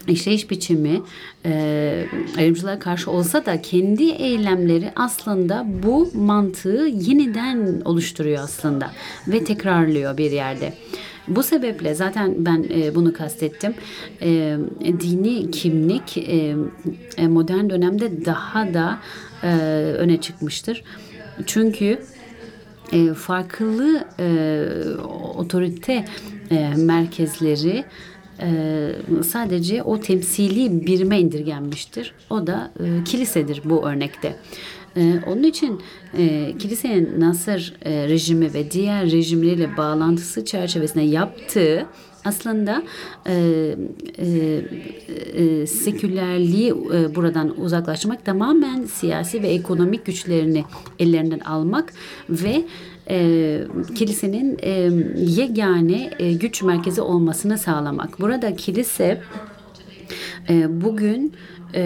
işleyiş biçimi e, ayrımcılığa karşı olsa da kendi eylemleri aslında bu mantığı yeniden oluşturuyor aslında ve tekrarlıyor bir yerde. Bu sebeple zaten ben e, bunu kastettim. E, dini kimlik e, e modern dönemde daha da e, öne çıkmıştır. Çünkü e, farklı e, otorite e, merkezleri e, sadece o temsili birime indirgenmiştir. O da e, kilisedir bu örnekte. E, onun için e, kilisenin Nasır e, rejimi ve diğer rejimleriyle bağlantısı çerçevesinde yaptığı aslında e, e, e, sekülerliği e, buradan uzaklaştırmak tamamen siyasi ve ekonomik güçlerini ellerinden almak ve e, kilisenin e, yegane e, güç merkezi olmasını sağlamak. Burada kilise e, bugün e,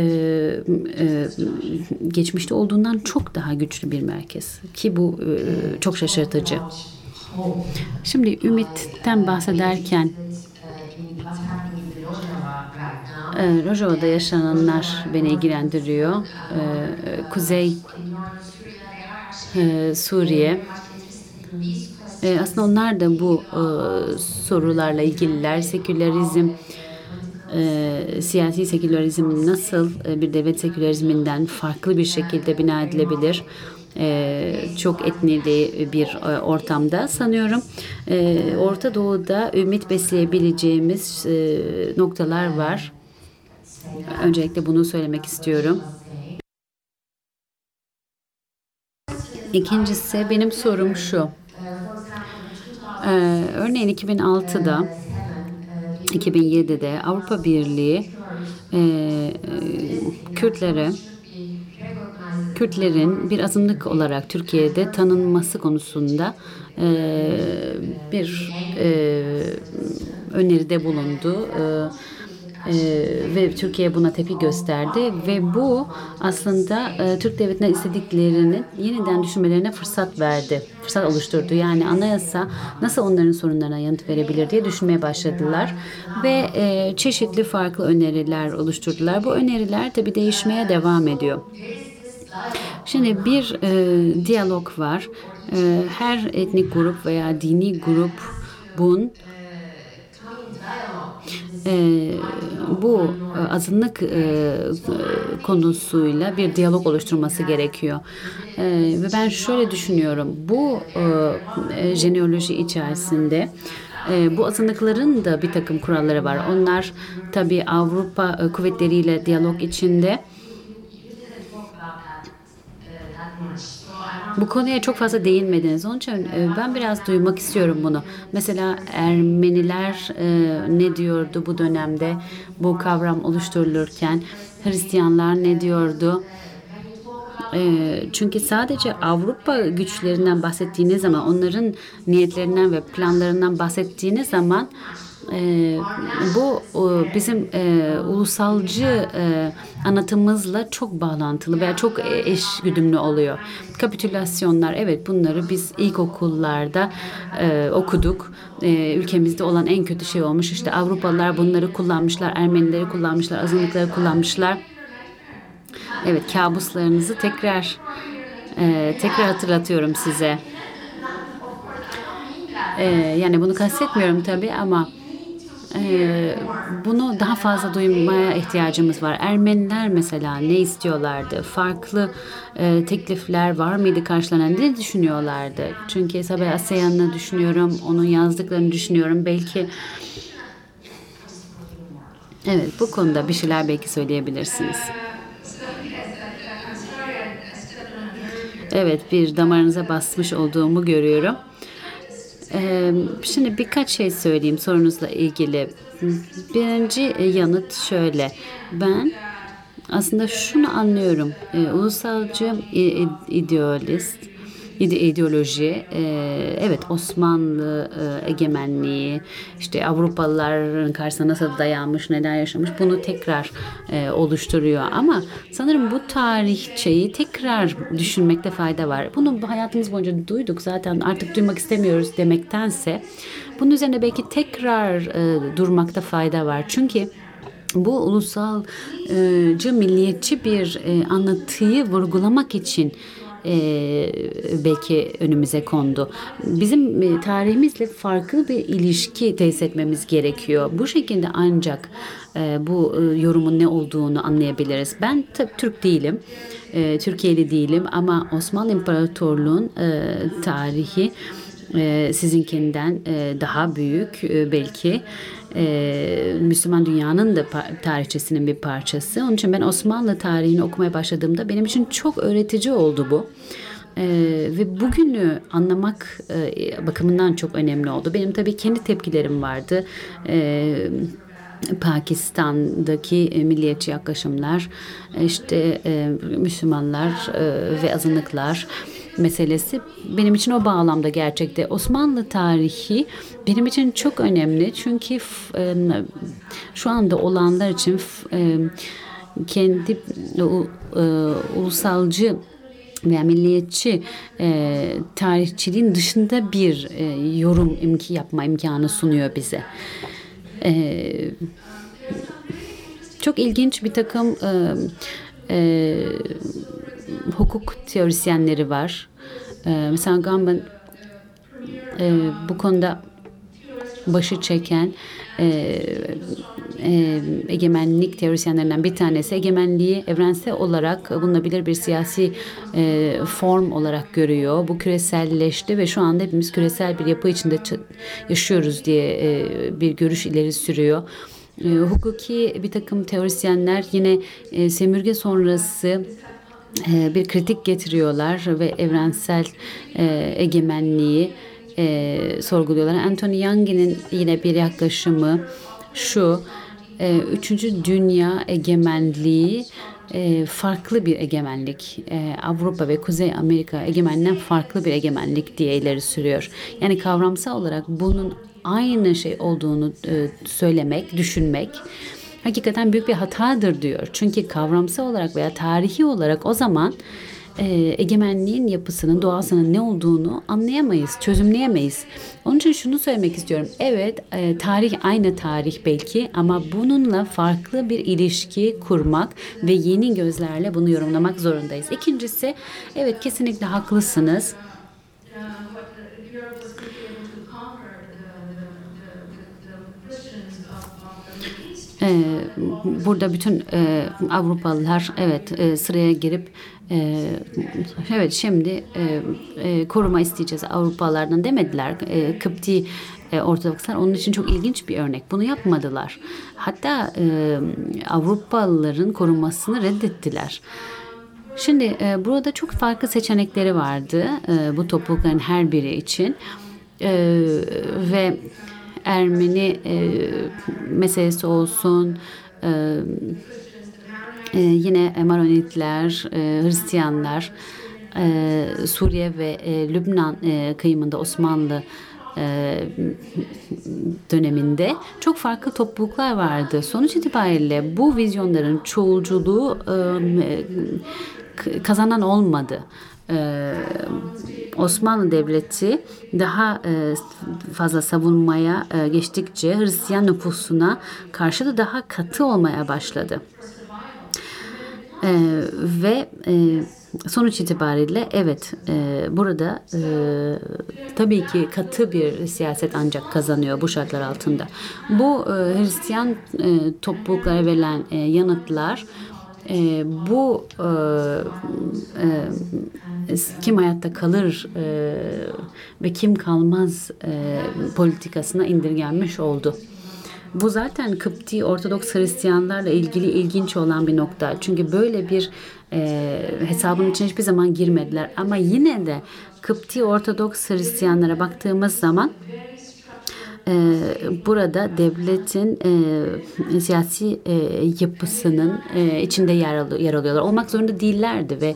e, geçmişte olduğundan çok daha güçlü bir merkez ki bu e, çok şaşırtıcı. Şimdi ümitten bahsederken e, Rojava'da yaşananlar beni ilgilendiriyor. E, Kuzey e, Suriye e, aslında onlar da bu e, sorularla ilgililer. Sekülerizm, e, siyasi sekülerizm nasıl bir devlet sekülerizminden farklı bir şekilde bina edilebilir? e, çok etnili bir e, ortamda sanıyorum e, Orta Doğu'da ümit besleyebileceğimiz e, noktalar var. Öncelikle bunu söylemek istiyorum. İkincisi benim sorum şu. Ee, örneğin 2006'da 2007'de Avrupa Birliği e, Kürtlere Kürtlerin bir azınlık olarak Türkiye'de tanınması konusunda e, bir e, öneride bulundu. E, ee, ve Türkiye buna tepki gösterdi ve bu aslında e, Türk devletine istediklerini yeniden düşünmelerine fırsat verdi. Fırsat oluşturdu. Yani anayasa nasıl onların sorunlarına yanıt verebilir diye düşünmeye başladılar ve e, çeşitli farklı öneriler oluşturdular. Bu öneriler tabi değişmeye devam ediyor. Şimdi bir e, diyalog var. E, her etnik grup veya dini grup bunun e, bu azınlık e, konusuyla bir diyalog oluşturması gerekiyor. E, ve ben şöyle düşünüyorum. Bu e, jeneoloji içerisinde e, bu azınlıkların da bir takım kuralları var. Onlar tabii Avrupa e, kuvvetleriyle diyalog içinde Bu konuya çok fazla değinmediniz. Onun için e, ben biraz duymak istiyorum bunu. Mesela Ermeniler e, ne diyordu bu dönemde bu kavram oluşturulurken? Hristiyanlar ne diyordu? E, çünkü sadece Avrupa güçlerinden bahsettiğiniz zaman, onların niyetlerinden ve planlarından bahsettiğiniz zaman e, bu e, bizim e, ulusalcı e, anlatımızla çok bağlantılı veya çok eş güdümlü oluyor. Kapitülasyonlar evet bunları biz ilkokullarda e, okuduk. E, ülkemizde olan en kötü şey olmuş. İşte Avrupalılar bunları kullanmışlar, Ermenileri kullanmışlar, azınlıkları kullanmışlar. Evet kabuslarınızı tekrar e, tekrar hatırlatıyorum size. E, yani bunu kastetmiyorum tabii ama ee, bunu daha fazla duymaya ihtiyacımız var. Ermeniler mesela ne istiyorlardı? Farklı e, teklifler var mıydı karşılanan? Ne düşünüyorlardı? Çünkü Isabel Asayan'ı düşünüyorum, onun yazdıklarını düşünüyorum. Belki Evet, bu konuda bir şeyler belki söyleyebilirsiniz. Evet, bir damarınıza basmış olduğumu görüyorum. Şimdi birkaç şey söyleyeyim sorunuzla ilgili. Birinci yanıt şöyle. Ben aslında şunu anlıyorum. Ulusalcı idealist ideoloji e, evet Osmanlı e, egemenliği işte Avrupalıların karşısına nasıl dayanmış neler yaşamış bunu tekrar e, oluşturuyor ama sanırım bu tarihçeyi tekrar düşünmekte fayda var. Bunu hayatımız boyunca duyduk zaten artık duymak istemiyoruz demektense bunun üzerine belki tekrar durmakta fayda var. Çünkü bu ulusalcı milliyetçi bir anlatıyı vurgulamak için e, belki önümüze kondu. Bizim tarihimizle farklı bir ilişki tesis etmemiz gerekiyor. Bu şekilde ancak e, bu e, yorumun ne olduğunu anlayabiliriz. Ben Türk değilim, e, Türkiye'li değilim ama Osmanlı İmparatorluğu'nun e, tarihi e, sizinkinden e, daha büyük e, belki e, Müslüman dünyanın da tarihçesinin bir parçası. Onun için ben Osmanlı tarihini okumaya başladığımda benim için çok öğretici oldu bu. Ee, ve bugünü anlamak e, bakımından çok önemli oldu. Benim tabii kendi tepkilerim vardı. Ee, Pakistan'daki milliyetçi yaklaşımlar, işte e, Müslümanlar e, ve azınlıklar meselesi benim için o bağlamda gerçekte. Osmanlı tarihi benim için çok önemli çünkü e, şu anda olanlar için e, kendi e, ulusalcı veya milliyetçi e, tarihçiliğin dışında bir e, yorum imki yapma imkanı sunuyor bize. E, çok ilginç bir takım e, e, hukuk teorisyenleri var. E, mesela Gamben e, bu konuda başı çeken e, e, egemenlik teorisyenlerinden bir tanesi egemenliği evrensel olarak bulunabilir bir siyasi e, form olarak görüyor. Bu küreselleşti ve şu anda hepimiz küresel bir yapı içinde yaşıyoruz diye e, bir görüş ileri sürüyor. E, hukuki bir takım teorisyenler yine e, semürge sonrası e, bir kritik getiriyorlar ve evrensel e, egemenliği e, sorguluyorlar. Anthony Young'in yine bir yaklaşımı şu, e, üçüncü dünya egemenliği farklı bir egemenlik. Avrupa ve Kuzey Amerika egemeninden farklı bir egemenlik diye ileri sürüyor. Yani kavramsal olarak bunun aynı şey olduğunu söylemek, düşünmek hakikaten büyük bir hatadır diyor. Çünkü kavramsal olarak veya tarihi olarak o zaman e, egemenliğin yapısının, doğasının ne olduğunu anlayamayız, çözümleyemeyiz. Onun için şunu söylemek istiyorum. Evet, e, tarih aynı tarih belki ama bununla farklı bir ilişki kurmak ve yeni gözlerle bunu yorumlamak zorundayız. İkincisi, evet kesinlikle haklısınız. E, burada bütün e, Avrupalılar evet e, sıraya girip e, evet şimdi e, e, koruma isteyeceğiz Avrupalılardan demediler. E, Kıpti e, Ortodokslar onun için çok ilginç bir örnek. Bunu yapmadılar. Hatta e, Avrupalıların korunmasını reddettiler. Şimdi e, burada çok farklı seçenekleri vardı e, bu toplulukların her biri için e, ve Ermeni e, meselesi olsun, e, e, yine Maronitler, e, Hristiyanlar, e, Suriye ve e, Lübnan e, kıyımında Osmanlı e, döneminde çok farklı topluluklar vardı. Sonuç itibariyle bu vizyonların çoğulculuğu e, kazanan olmadı. Ee, Osmanlı Devleti daha e, fazla savunmaya e, geçtikçe Hristiyan nüfusuna karşı da daha katı olmaya başladı. Ve e, sonuç itibariyle evet burada tabii ki katı bir siyaset ancak kazanıyor bu şartlar altında. Bu Hristiyan topluluklara verilen yanıtlar e, bu e, e, kim hayatta kalır e, ve kim kalmaz e, politikasına indirgenmiş oldu. Bu zaten Kıpti Ortodoks Hristiyanlarla ilgili ilginç olan bir nokta. Çünkü böyle bir e, hesabın içine hiçbir zaman girmediler. Ama yine de Kıpti Ortodoks Hristiyanlara baktığımız zaman e, burada devletin e, siyasi e, yapısının e, içinde yer, al yer alıyorlar. Olmak zorunda değillerdi ve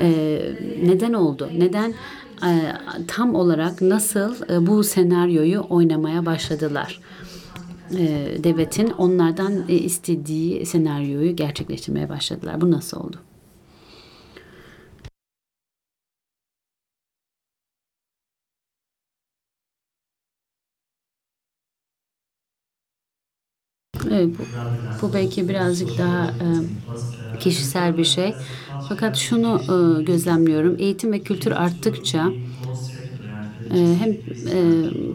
e, neden oldu? Neden e, tam olarak nasıl e, bu senaryoyu oynamaya başladılar? E, devletin onlardan e, istediği senaryoyu gerçekleştirmeye başladılar. Bu nasıl oldu? Evet, bu, belki birazcık daha e, kişisel bir şey. Fakat şunu e, gözlemliyorum. Eğitim ve kültür arttıkça e, hem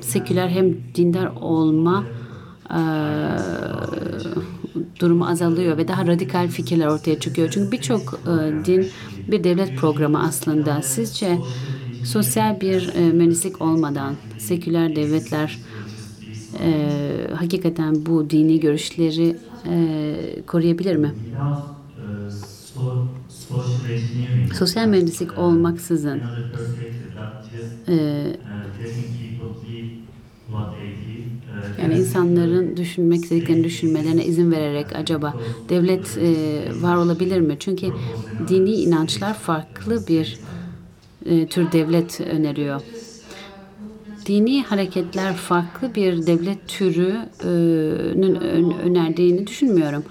seküler hem dindar olma durumu azalıyor ve daha radikal fikirler ortaya çıkıyor. Çünkü birçok din bir devlet programı aslında. Sizce sosyal bir e, mühendislik olmadan seküler devletler e, hakikaten bu dini görüşleri e, koruyabilir mi? Sosyal mühendislik olmaksızın e, yani insanların düşünmek istediklerini düşünmelerine izin vererek acaba devlet e, var olabilir mi? Çünkü dini inançlar farklı bir e, tür devlet öneriyor dini hareketler farklı bir devlet türünün önerdiğini düşünmüyorum.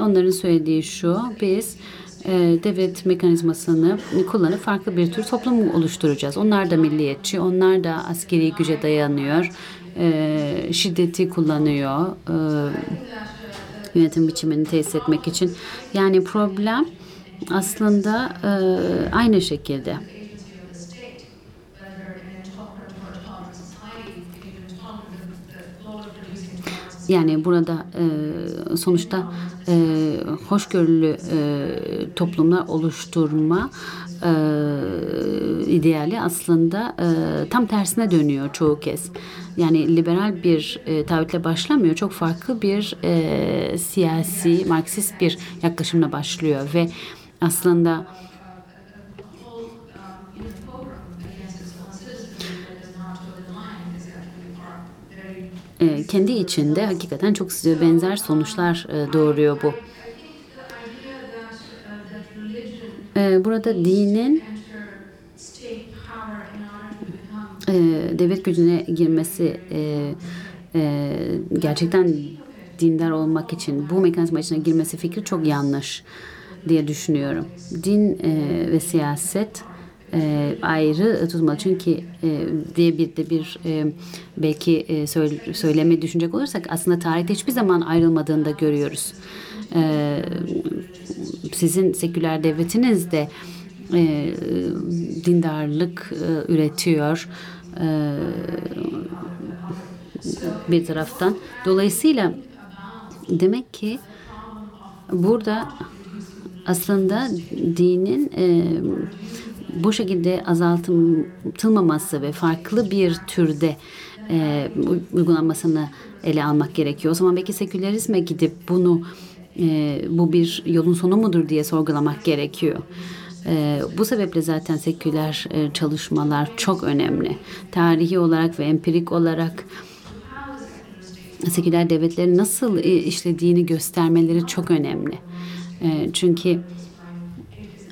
Onların söylediği şu, biz e, devlet mekanizmasını kullanıp farklı bir tür toplum oluşturacağız. Onlar da milliyetçi, onlar da askeri güce dayanıyor, e, şiddeti kullanıyor e, yönetim biçimini tesis etmek için. Yani problem aslında aynı şekilde. Yani burada e, sonuçta e, hoşgörülü e, toplumlar oluşturma e, ideali aslında e, tam tersine dönüyor çoğu kez. Yani liberal bir e, taahhütle başlamıyor. Çok farklı bir e, siyasi, Marksist bir yaklaşımla başlıyor ve aslında e, kendi içinde hakikaten çok benzer sonuçlar e, doğuruyor bu. E, burada dinin e, devlet gücüne girmesi e, gerçekten dindar olmak için bu mekanizma içine girmesi fikri çok yanlış diye düşünüyorum. Din ve siyaset e, ayrı tutmalı. Çünkü e, diye bir de bir e, belki e, söyle, söyleme düşünecek olursak aslında tarihte hiçbir zaman ayrılmadığını da görüyoruz. E, sizin seküler devletiniz de e, dindarlık e, üretiyor. E, bir taraftan. Dolayısıyla Demek ki burada aslında dinin e, bu şekilde azaltılmaması ve farklı bir türde e, uygulanmasını ele almak gerekiyor. O zaman belki sekülerizme gidip bunu e, bu bir yolun sonu mudur diye sorgulamak gerekiyor. E, bu sebeple zaten seküler e, çalışmalar çok önemli. Tarihi olarak ve empirik olarak seküler devletlerin nasıl e, işlediğini göstermeleri çok önemli. E, çünkü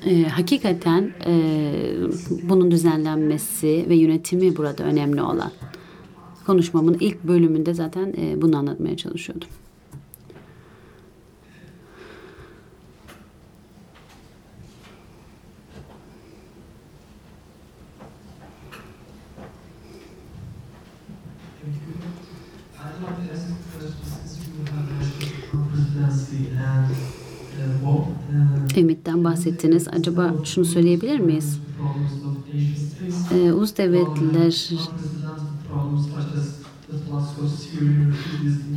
e, hakikaten e, bunun düzenlenmesi ve yönetimi burada önemli olan. Konuşmamın ilk bölümünde zaten e, bunu anlatmaya çalışıyordum. Bahsettiniz. Acaba şunu söyleyebilir miyiz? Ee, ulus devletler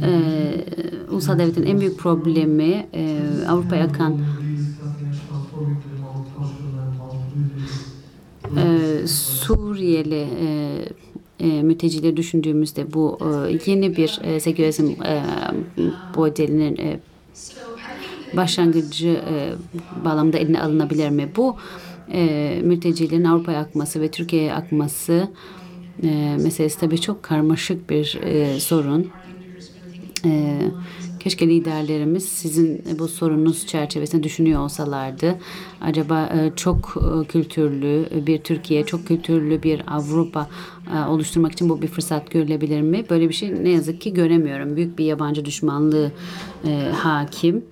e, ulusal devletin en büyük problemi e, Avrupa'ya akan e, Suriyeli e, e, mültecileri düşündüğümüzde bu e, yeni bir e, sekülerizm e, modelinin e, başlangıcı e, bağlamda eline alınabilir mi? Bu e, mültecilerin Avrupa'ya akması ve Türkiye'ye akması e, meselesi tabii çok karmaşık bir e, sorun. E, keşke liderlerimiz sizin bu sorununuz çerçevesinde düşünüyor olsalardı. Acaba e, çok e, kültürlü bir Türkiye, çok kültürlü bir Avrupa e, oluşturmak için bu bir fırsat görülebilir mi? Böyle bir şey ne yazık ki göremiyorum. Büyük bir yabancı düşmanlığı e, hakim.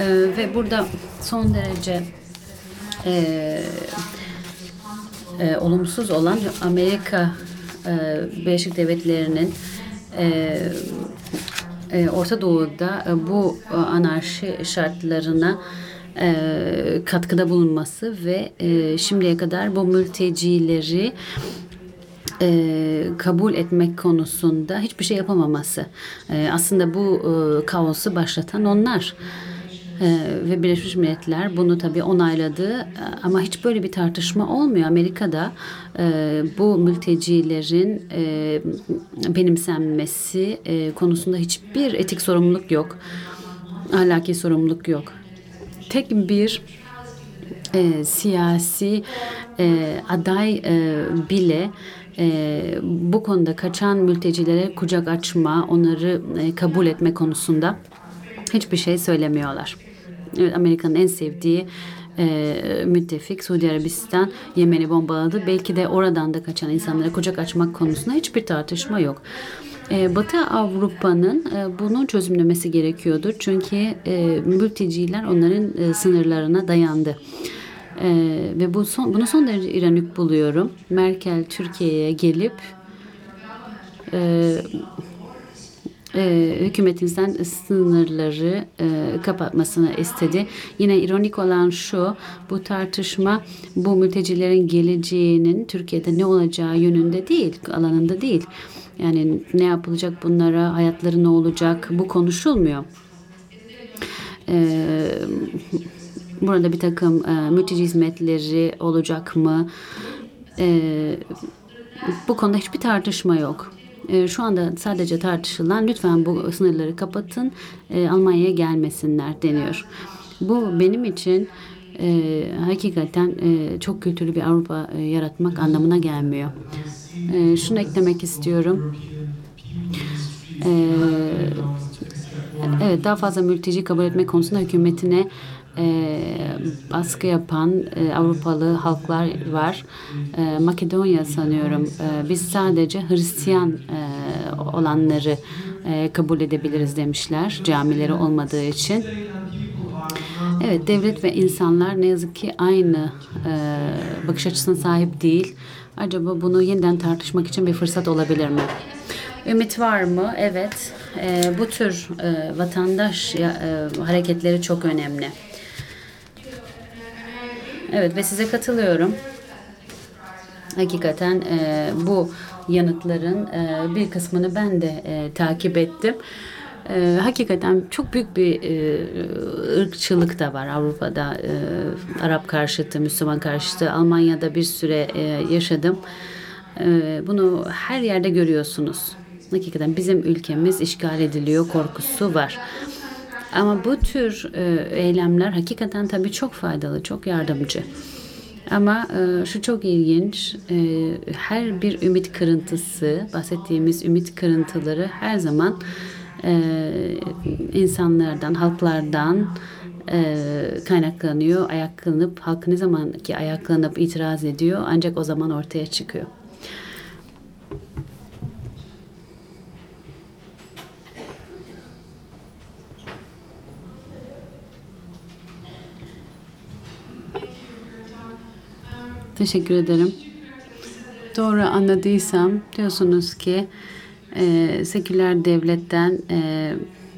Ee, ve burada son derece e, e, olumsuz olan Amerika e, Birleşik Devletleri'nin e, e, Orta Doğu'da e, bu e, anarşi şartlarına e, katkıda bulunması ve e, şimdiye kadar bu mültecileri e, kabul etmek konusunda hiçbir şey yapamaması. E, aslında bu e, kaosu başlatan onlar. Ee, ve Birleşmiş Milletler bunu tabii onayladı ama hiç böyle bir tartışma olmuyor. Amerika'da e, bu mültecilerin e, benimsenmesi e, konusunda hiçbir etik sorumluluk yok. Ahlaki sorumluluk yok. Tek bir e, siyasi e, aday e, bile e, bu konuda kaçan mültecilere kucak açma, onları e, kabul etme konusunda hiçbir şey söylemiyorlar. Evet, Amerika'nın en sevdiği e, müttefik Suudi Arabistan Yemen'i bombaladı. Belki de oradan da kaçan insanlara kucak açmak konusunda hiçbir tartışma yok. E, Batı Avrupa'nın e, bunu çözümlemesi gerekiyordur. Çünkü e, mülteciler onların e, sınırlarına dayandı. Ee, ve bu son, bunu son derece ironik buluyorum. Merkel Türkiye'ye gelip e, e, hükümetimizden sınırları kapatmasını istedi. Yine ironik olan şu, bu tartışma bu mültecilerin geleceğinin Türkiye'de ne olacağı yönünde değil, alanında değil. Yani ne yapılacak bunlara, hayatları ne olacak bu konuşulmuyor. E, burada bir takım e, mülteci hizmetleri olacak mı? E, bu konuda hiçbir tartışma yok. E, şu anda sadece tartışılan lütfen bu sınırları kapatın e, Almanya'ya gelmesinler deniyor. Bu benim için e, hakikaten e, çok kültürlü bir Avrupa e, yaratmak anlamına gelmiyor. E, şunu eklemek istiyorum. E, evet daha fazla mülteci kabul etme konusunda hükümetine e, baskı yapan e, Avrupalı halklar var. E, Makedonya sanıyorum. E, biz sadece Hristiyan e, olanları e, kabul edebiliriz demişler camileri olmadığı için. Evet devlet ve insanlar ne yazık ki aynı e, bakış açısına sahip değil. Acaba bunu yeniden tartışmak için bir fırsat olabilir mi? Ümit var mı? Evet. E, bu tür e, vatandaş e, hareketleri çok önemli. Evet ve size katılıyorum. Hakikaten e, bu yanıtların e, bir kısmını ben de e, takip ettim. E, hakikaten çok büyük bir e, ırkçılık da var Avrupa'da. E, Arap karşıtı, Müslüman karşıtı. Almanya'da bir süre e, yaşadım. E, bunu her yerde görüyorsunuz. Hakikaten bizim ülkemiz işgal ediliyor korkusu var. Ama bu tür e, eylemler hakikaten tabii çok faydalı, çok yardımcı. Ama e, şu çok ilginç, e, her bir ümit kırıntısı, bahsettiğimiz ümit kırıntıları her zaman insanlardan, halklardan kaynaklanıyor. Ayaklanıp, halk ne zaman ki ayaklanıp itiraz ediyor ancak o zaman ortaya çıkıyor. Teşekkür ederim. Doğru anladıysam diyorsunuz ki e, seküler devletten e,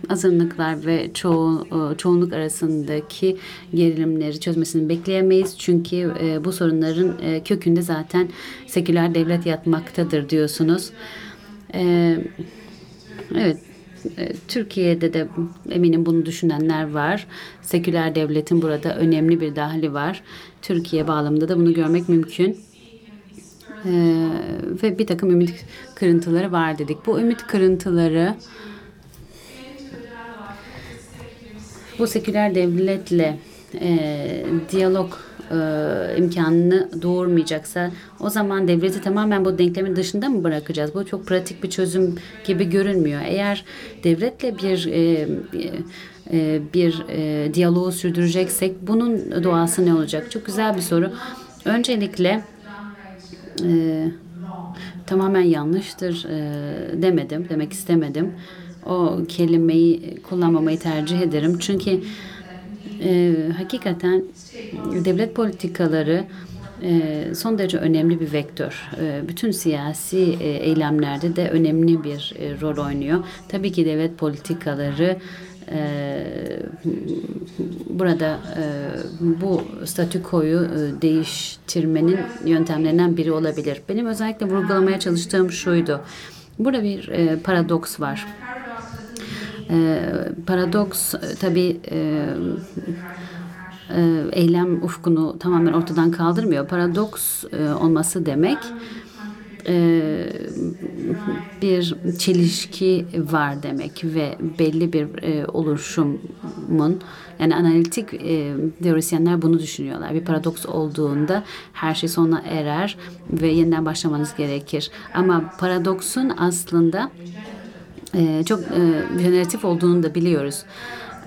azınlıklar ve çoğu, çoğunluk arasındaki gerilimleri çözmesini bekleyemeyiz. Çünkü e, bu sorunların e, kökünde zaten seküler devlet yatmaktadır diyorsunuz. E, evet e, Türkiye'de de eminim bunu düşünenler var. Seküler devletin burada önemli bir dahili var. Türkiye bağlamında da bunu görmek mümkün. Ee, ve bir takım ümit kırıntıları var dedik. Bu ümit kırıntıları bu seküler devletle e, diyalog e, imkanını doğurmayacaksa o zaman devleti tamamen bu denklemin dışında mı bırakacağız? Bu çok pratik bir çözüm gibi görünmüyor. Eğer devletle bir e, e, bir e, diyaloğu sürdüreceksek bunun doğası ne olacak? Çok güzel bir soru. Öncelikle e, tamamen yanlıştır e, demedim, demek istemedim. O kelimeyi kullanmamayı tercih ederim. Çünkü e, hakikaten devlet politikaları e, son derece önemli bir vektör. E, bütün siyasi e, eylemlerde de önemli bir e, rol oynuyor. Tabii ki devlet politikaları burada bu statükoyu değiştirmenin yöntemlerinden biri olabilir. Benim özellikle vurgulamaya çalıştığım şuydu. Burada bir paradoks var. E, paradoks tabii e, e, eylem ufkunu tamamen ortadan kaldırmıyor. Paradoks e, olması demek e, bir çelişki var demek ve belli bir e, oluşumun yani analitik e, teorisyenler bunu düşünüyorlar. Bir paradoks olduğunda her şey sona erer ve yeniden başlamanız gerekir. Ama paradoksun aslında e, çok e, jeneratif olduğunu da biliyoruz.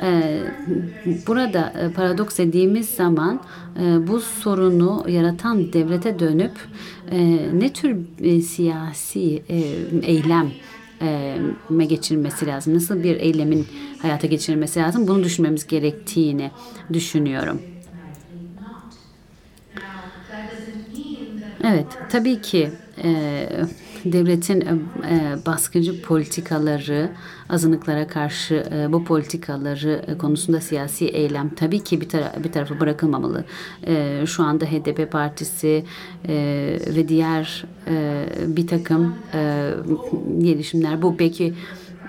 E, burada e, paradoks dediğimiz zaman e, bu sorunu yaratan devlete dönüp ne tür siyasi eylem me geçirmesi lazım? Nasıl bir eylemin hayata geçirilmesi lazım? Bunu düşünmemiz gerektiğini düşünüyorum. Evet, tabii ki e, devletin e, baskıcı politikaları, azınlıklara karşı e, bu politikaları e, konusunda siyasi eylem tabii ki bir, tara bir tarafa bırakılmamalı. E, şu anda HDP partisi e, ve diğer e, bir takım e, gelişimler bu belki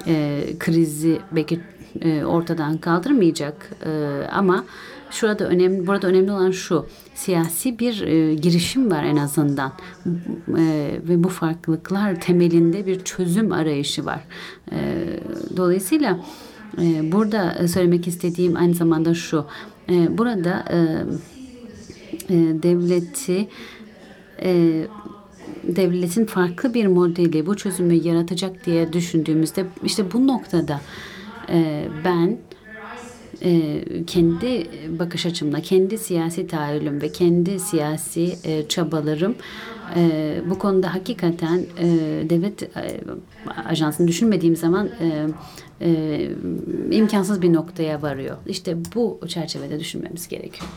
e, krizi belki e, ortadan kaldırmayacak e, ama şurada önemli burada önemli olan şu. Siyasi bir e, girişim var en azından. E, ve bu farklılıklar temelinde bir çözüm arayışı var. E, dolayısıyla e, burada söylemek istediğim aynı zamanda şu. E, burada e, e, devleti e, devletin farklı bir modeli bu çözümü yaratacak diye düşündüğümüzde işte bu noktada e, ben e, kendi bakış açımla, kendi siyasi tahayyülüm ve kendi siyasi e, çabalarım e, bu konuda hakikaten e, devlet e, ajansını düşünmediğim zaman e, e, imkansız bir noktaya varıyor. İşte bu çerçevede düşünmemiz gerekiyor.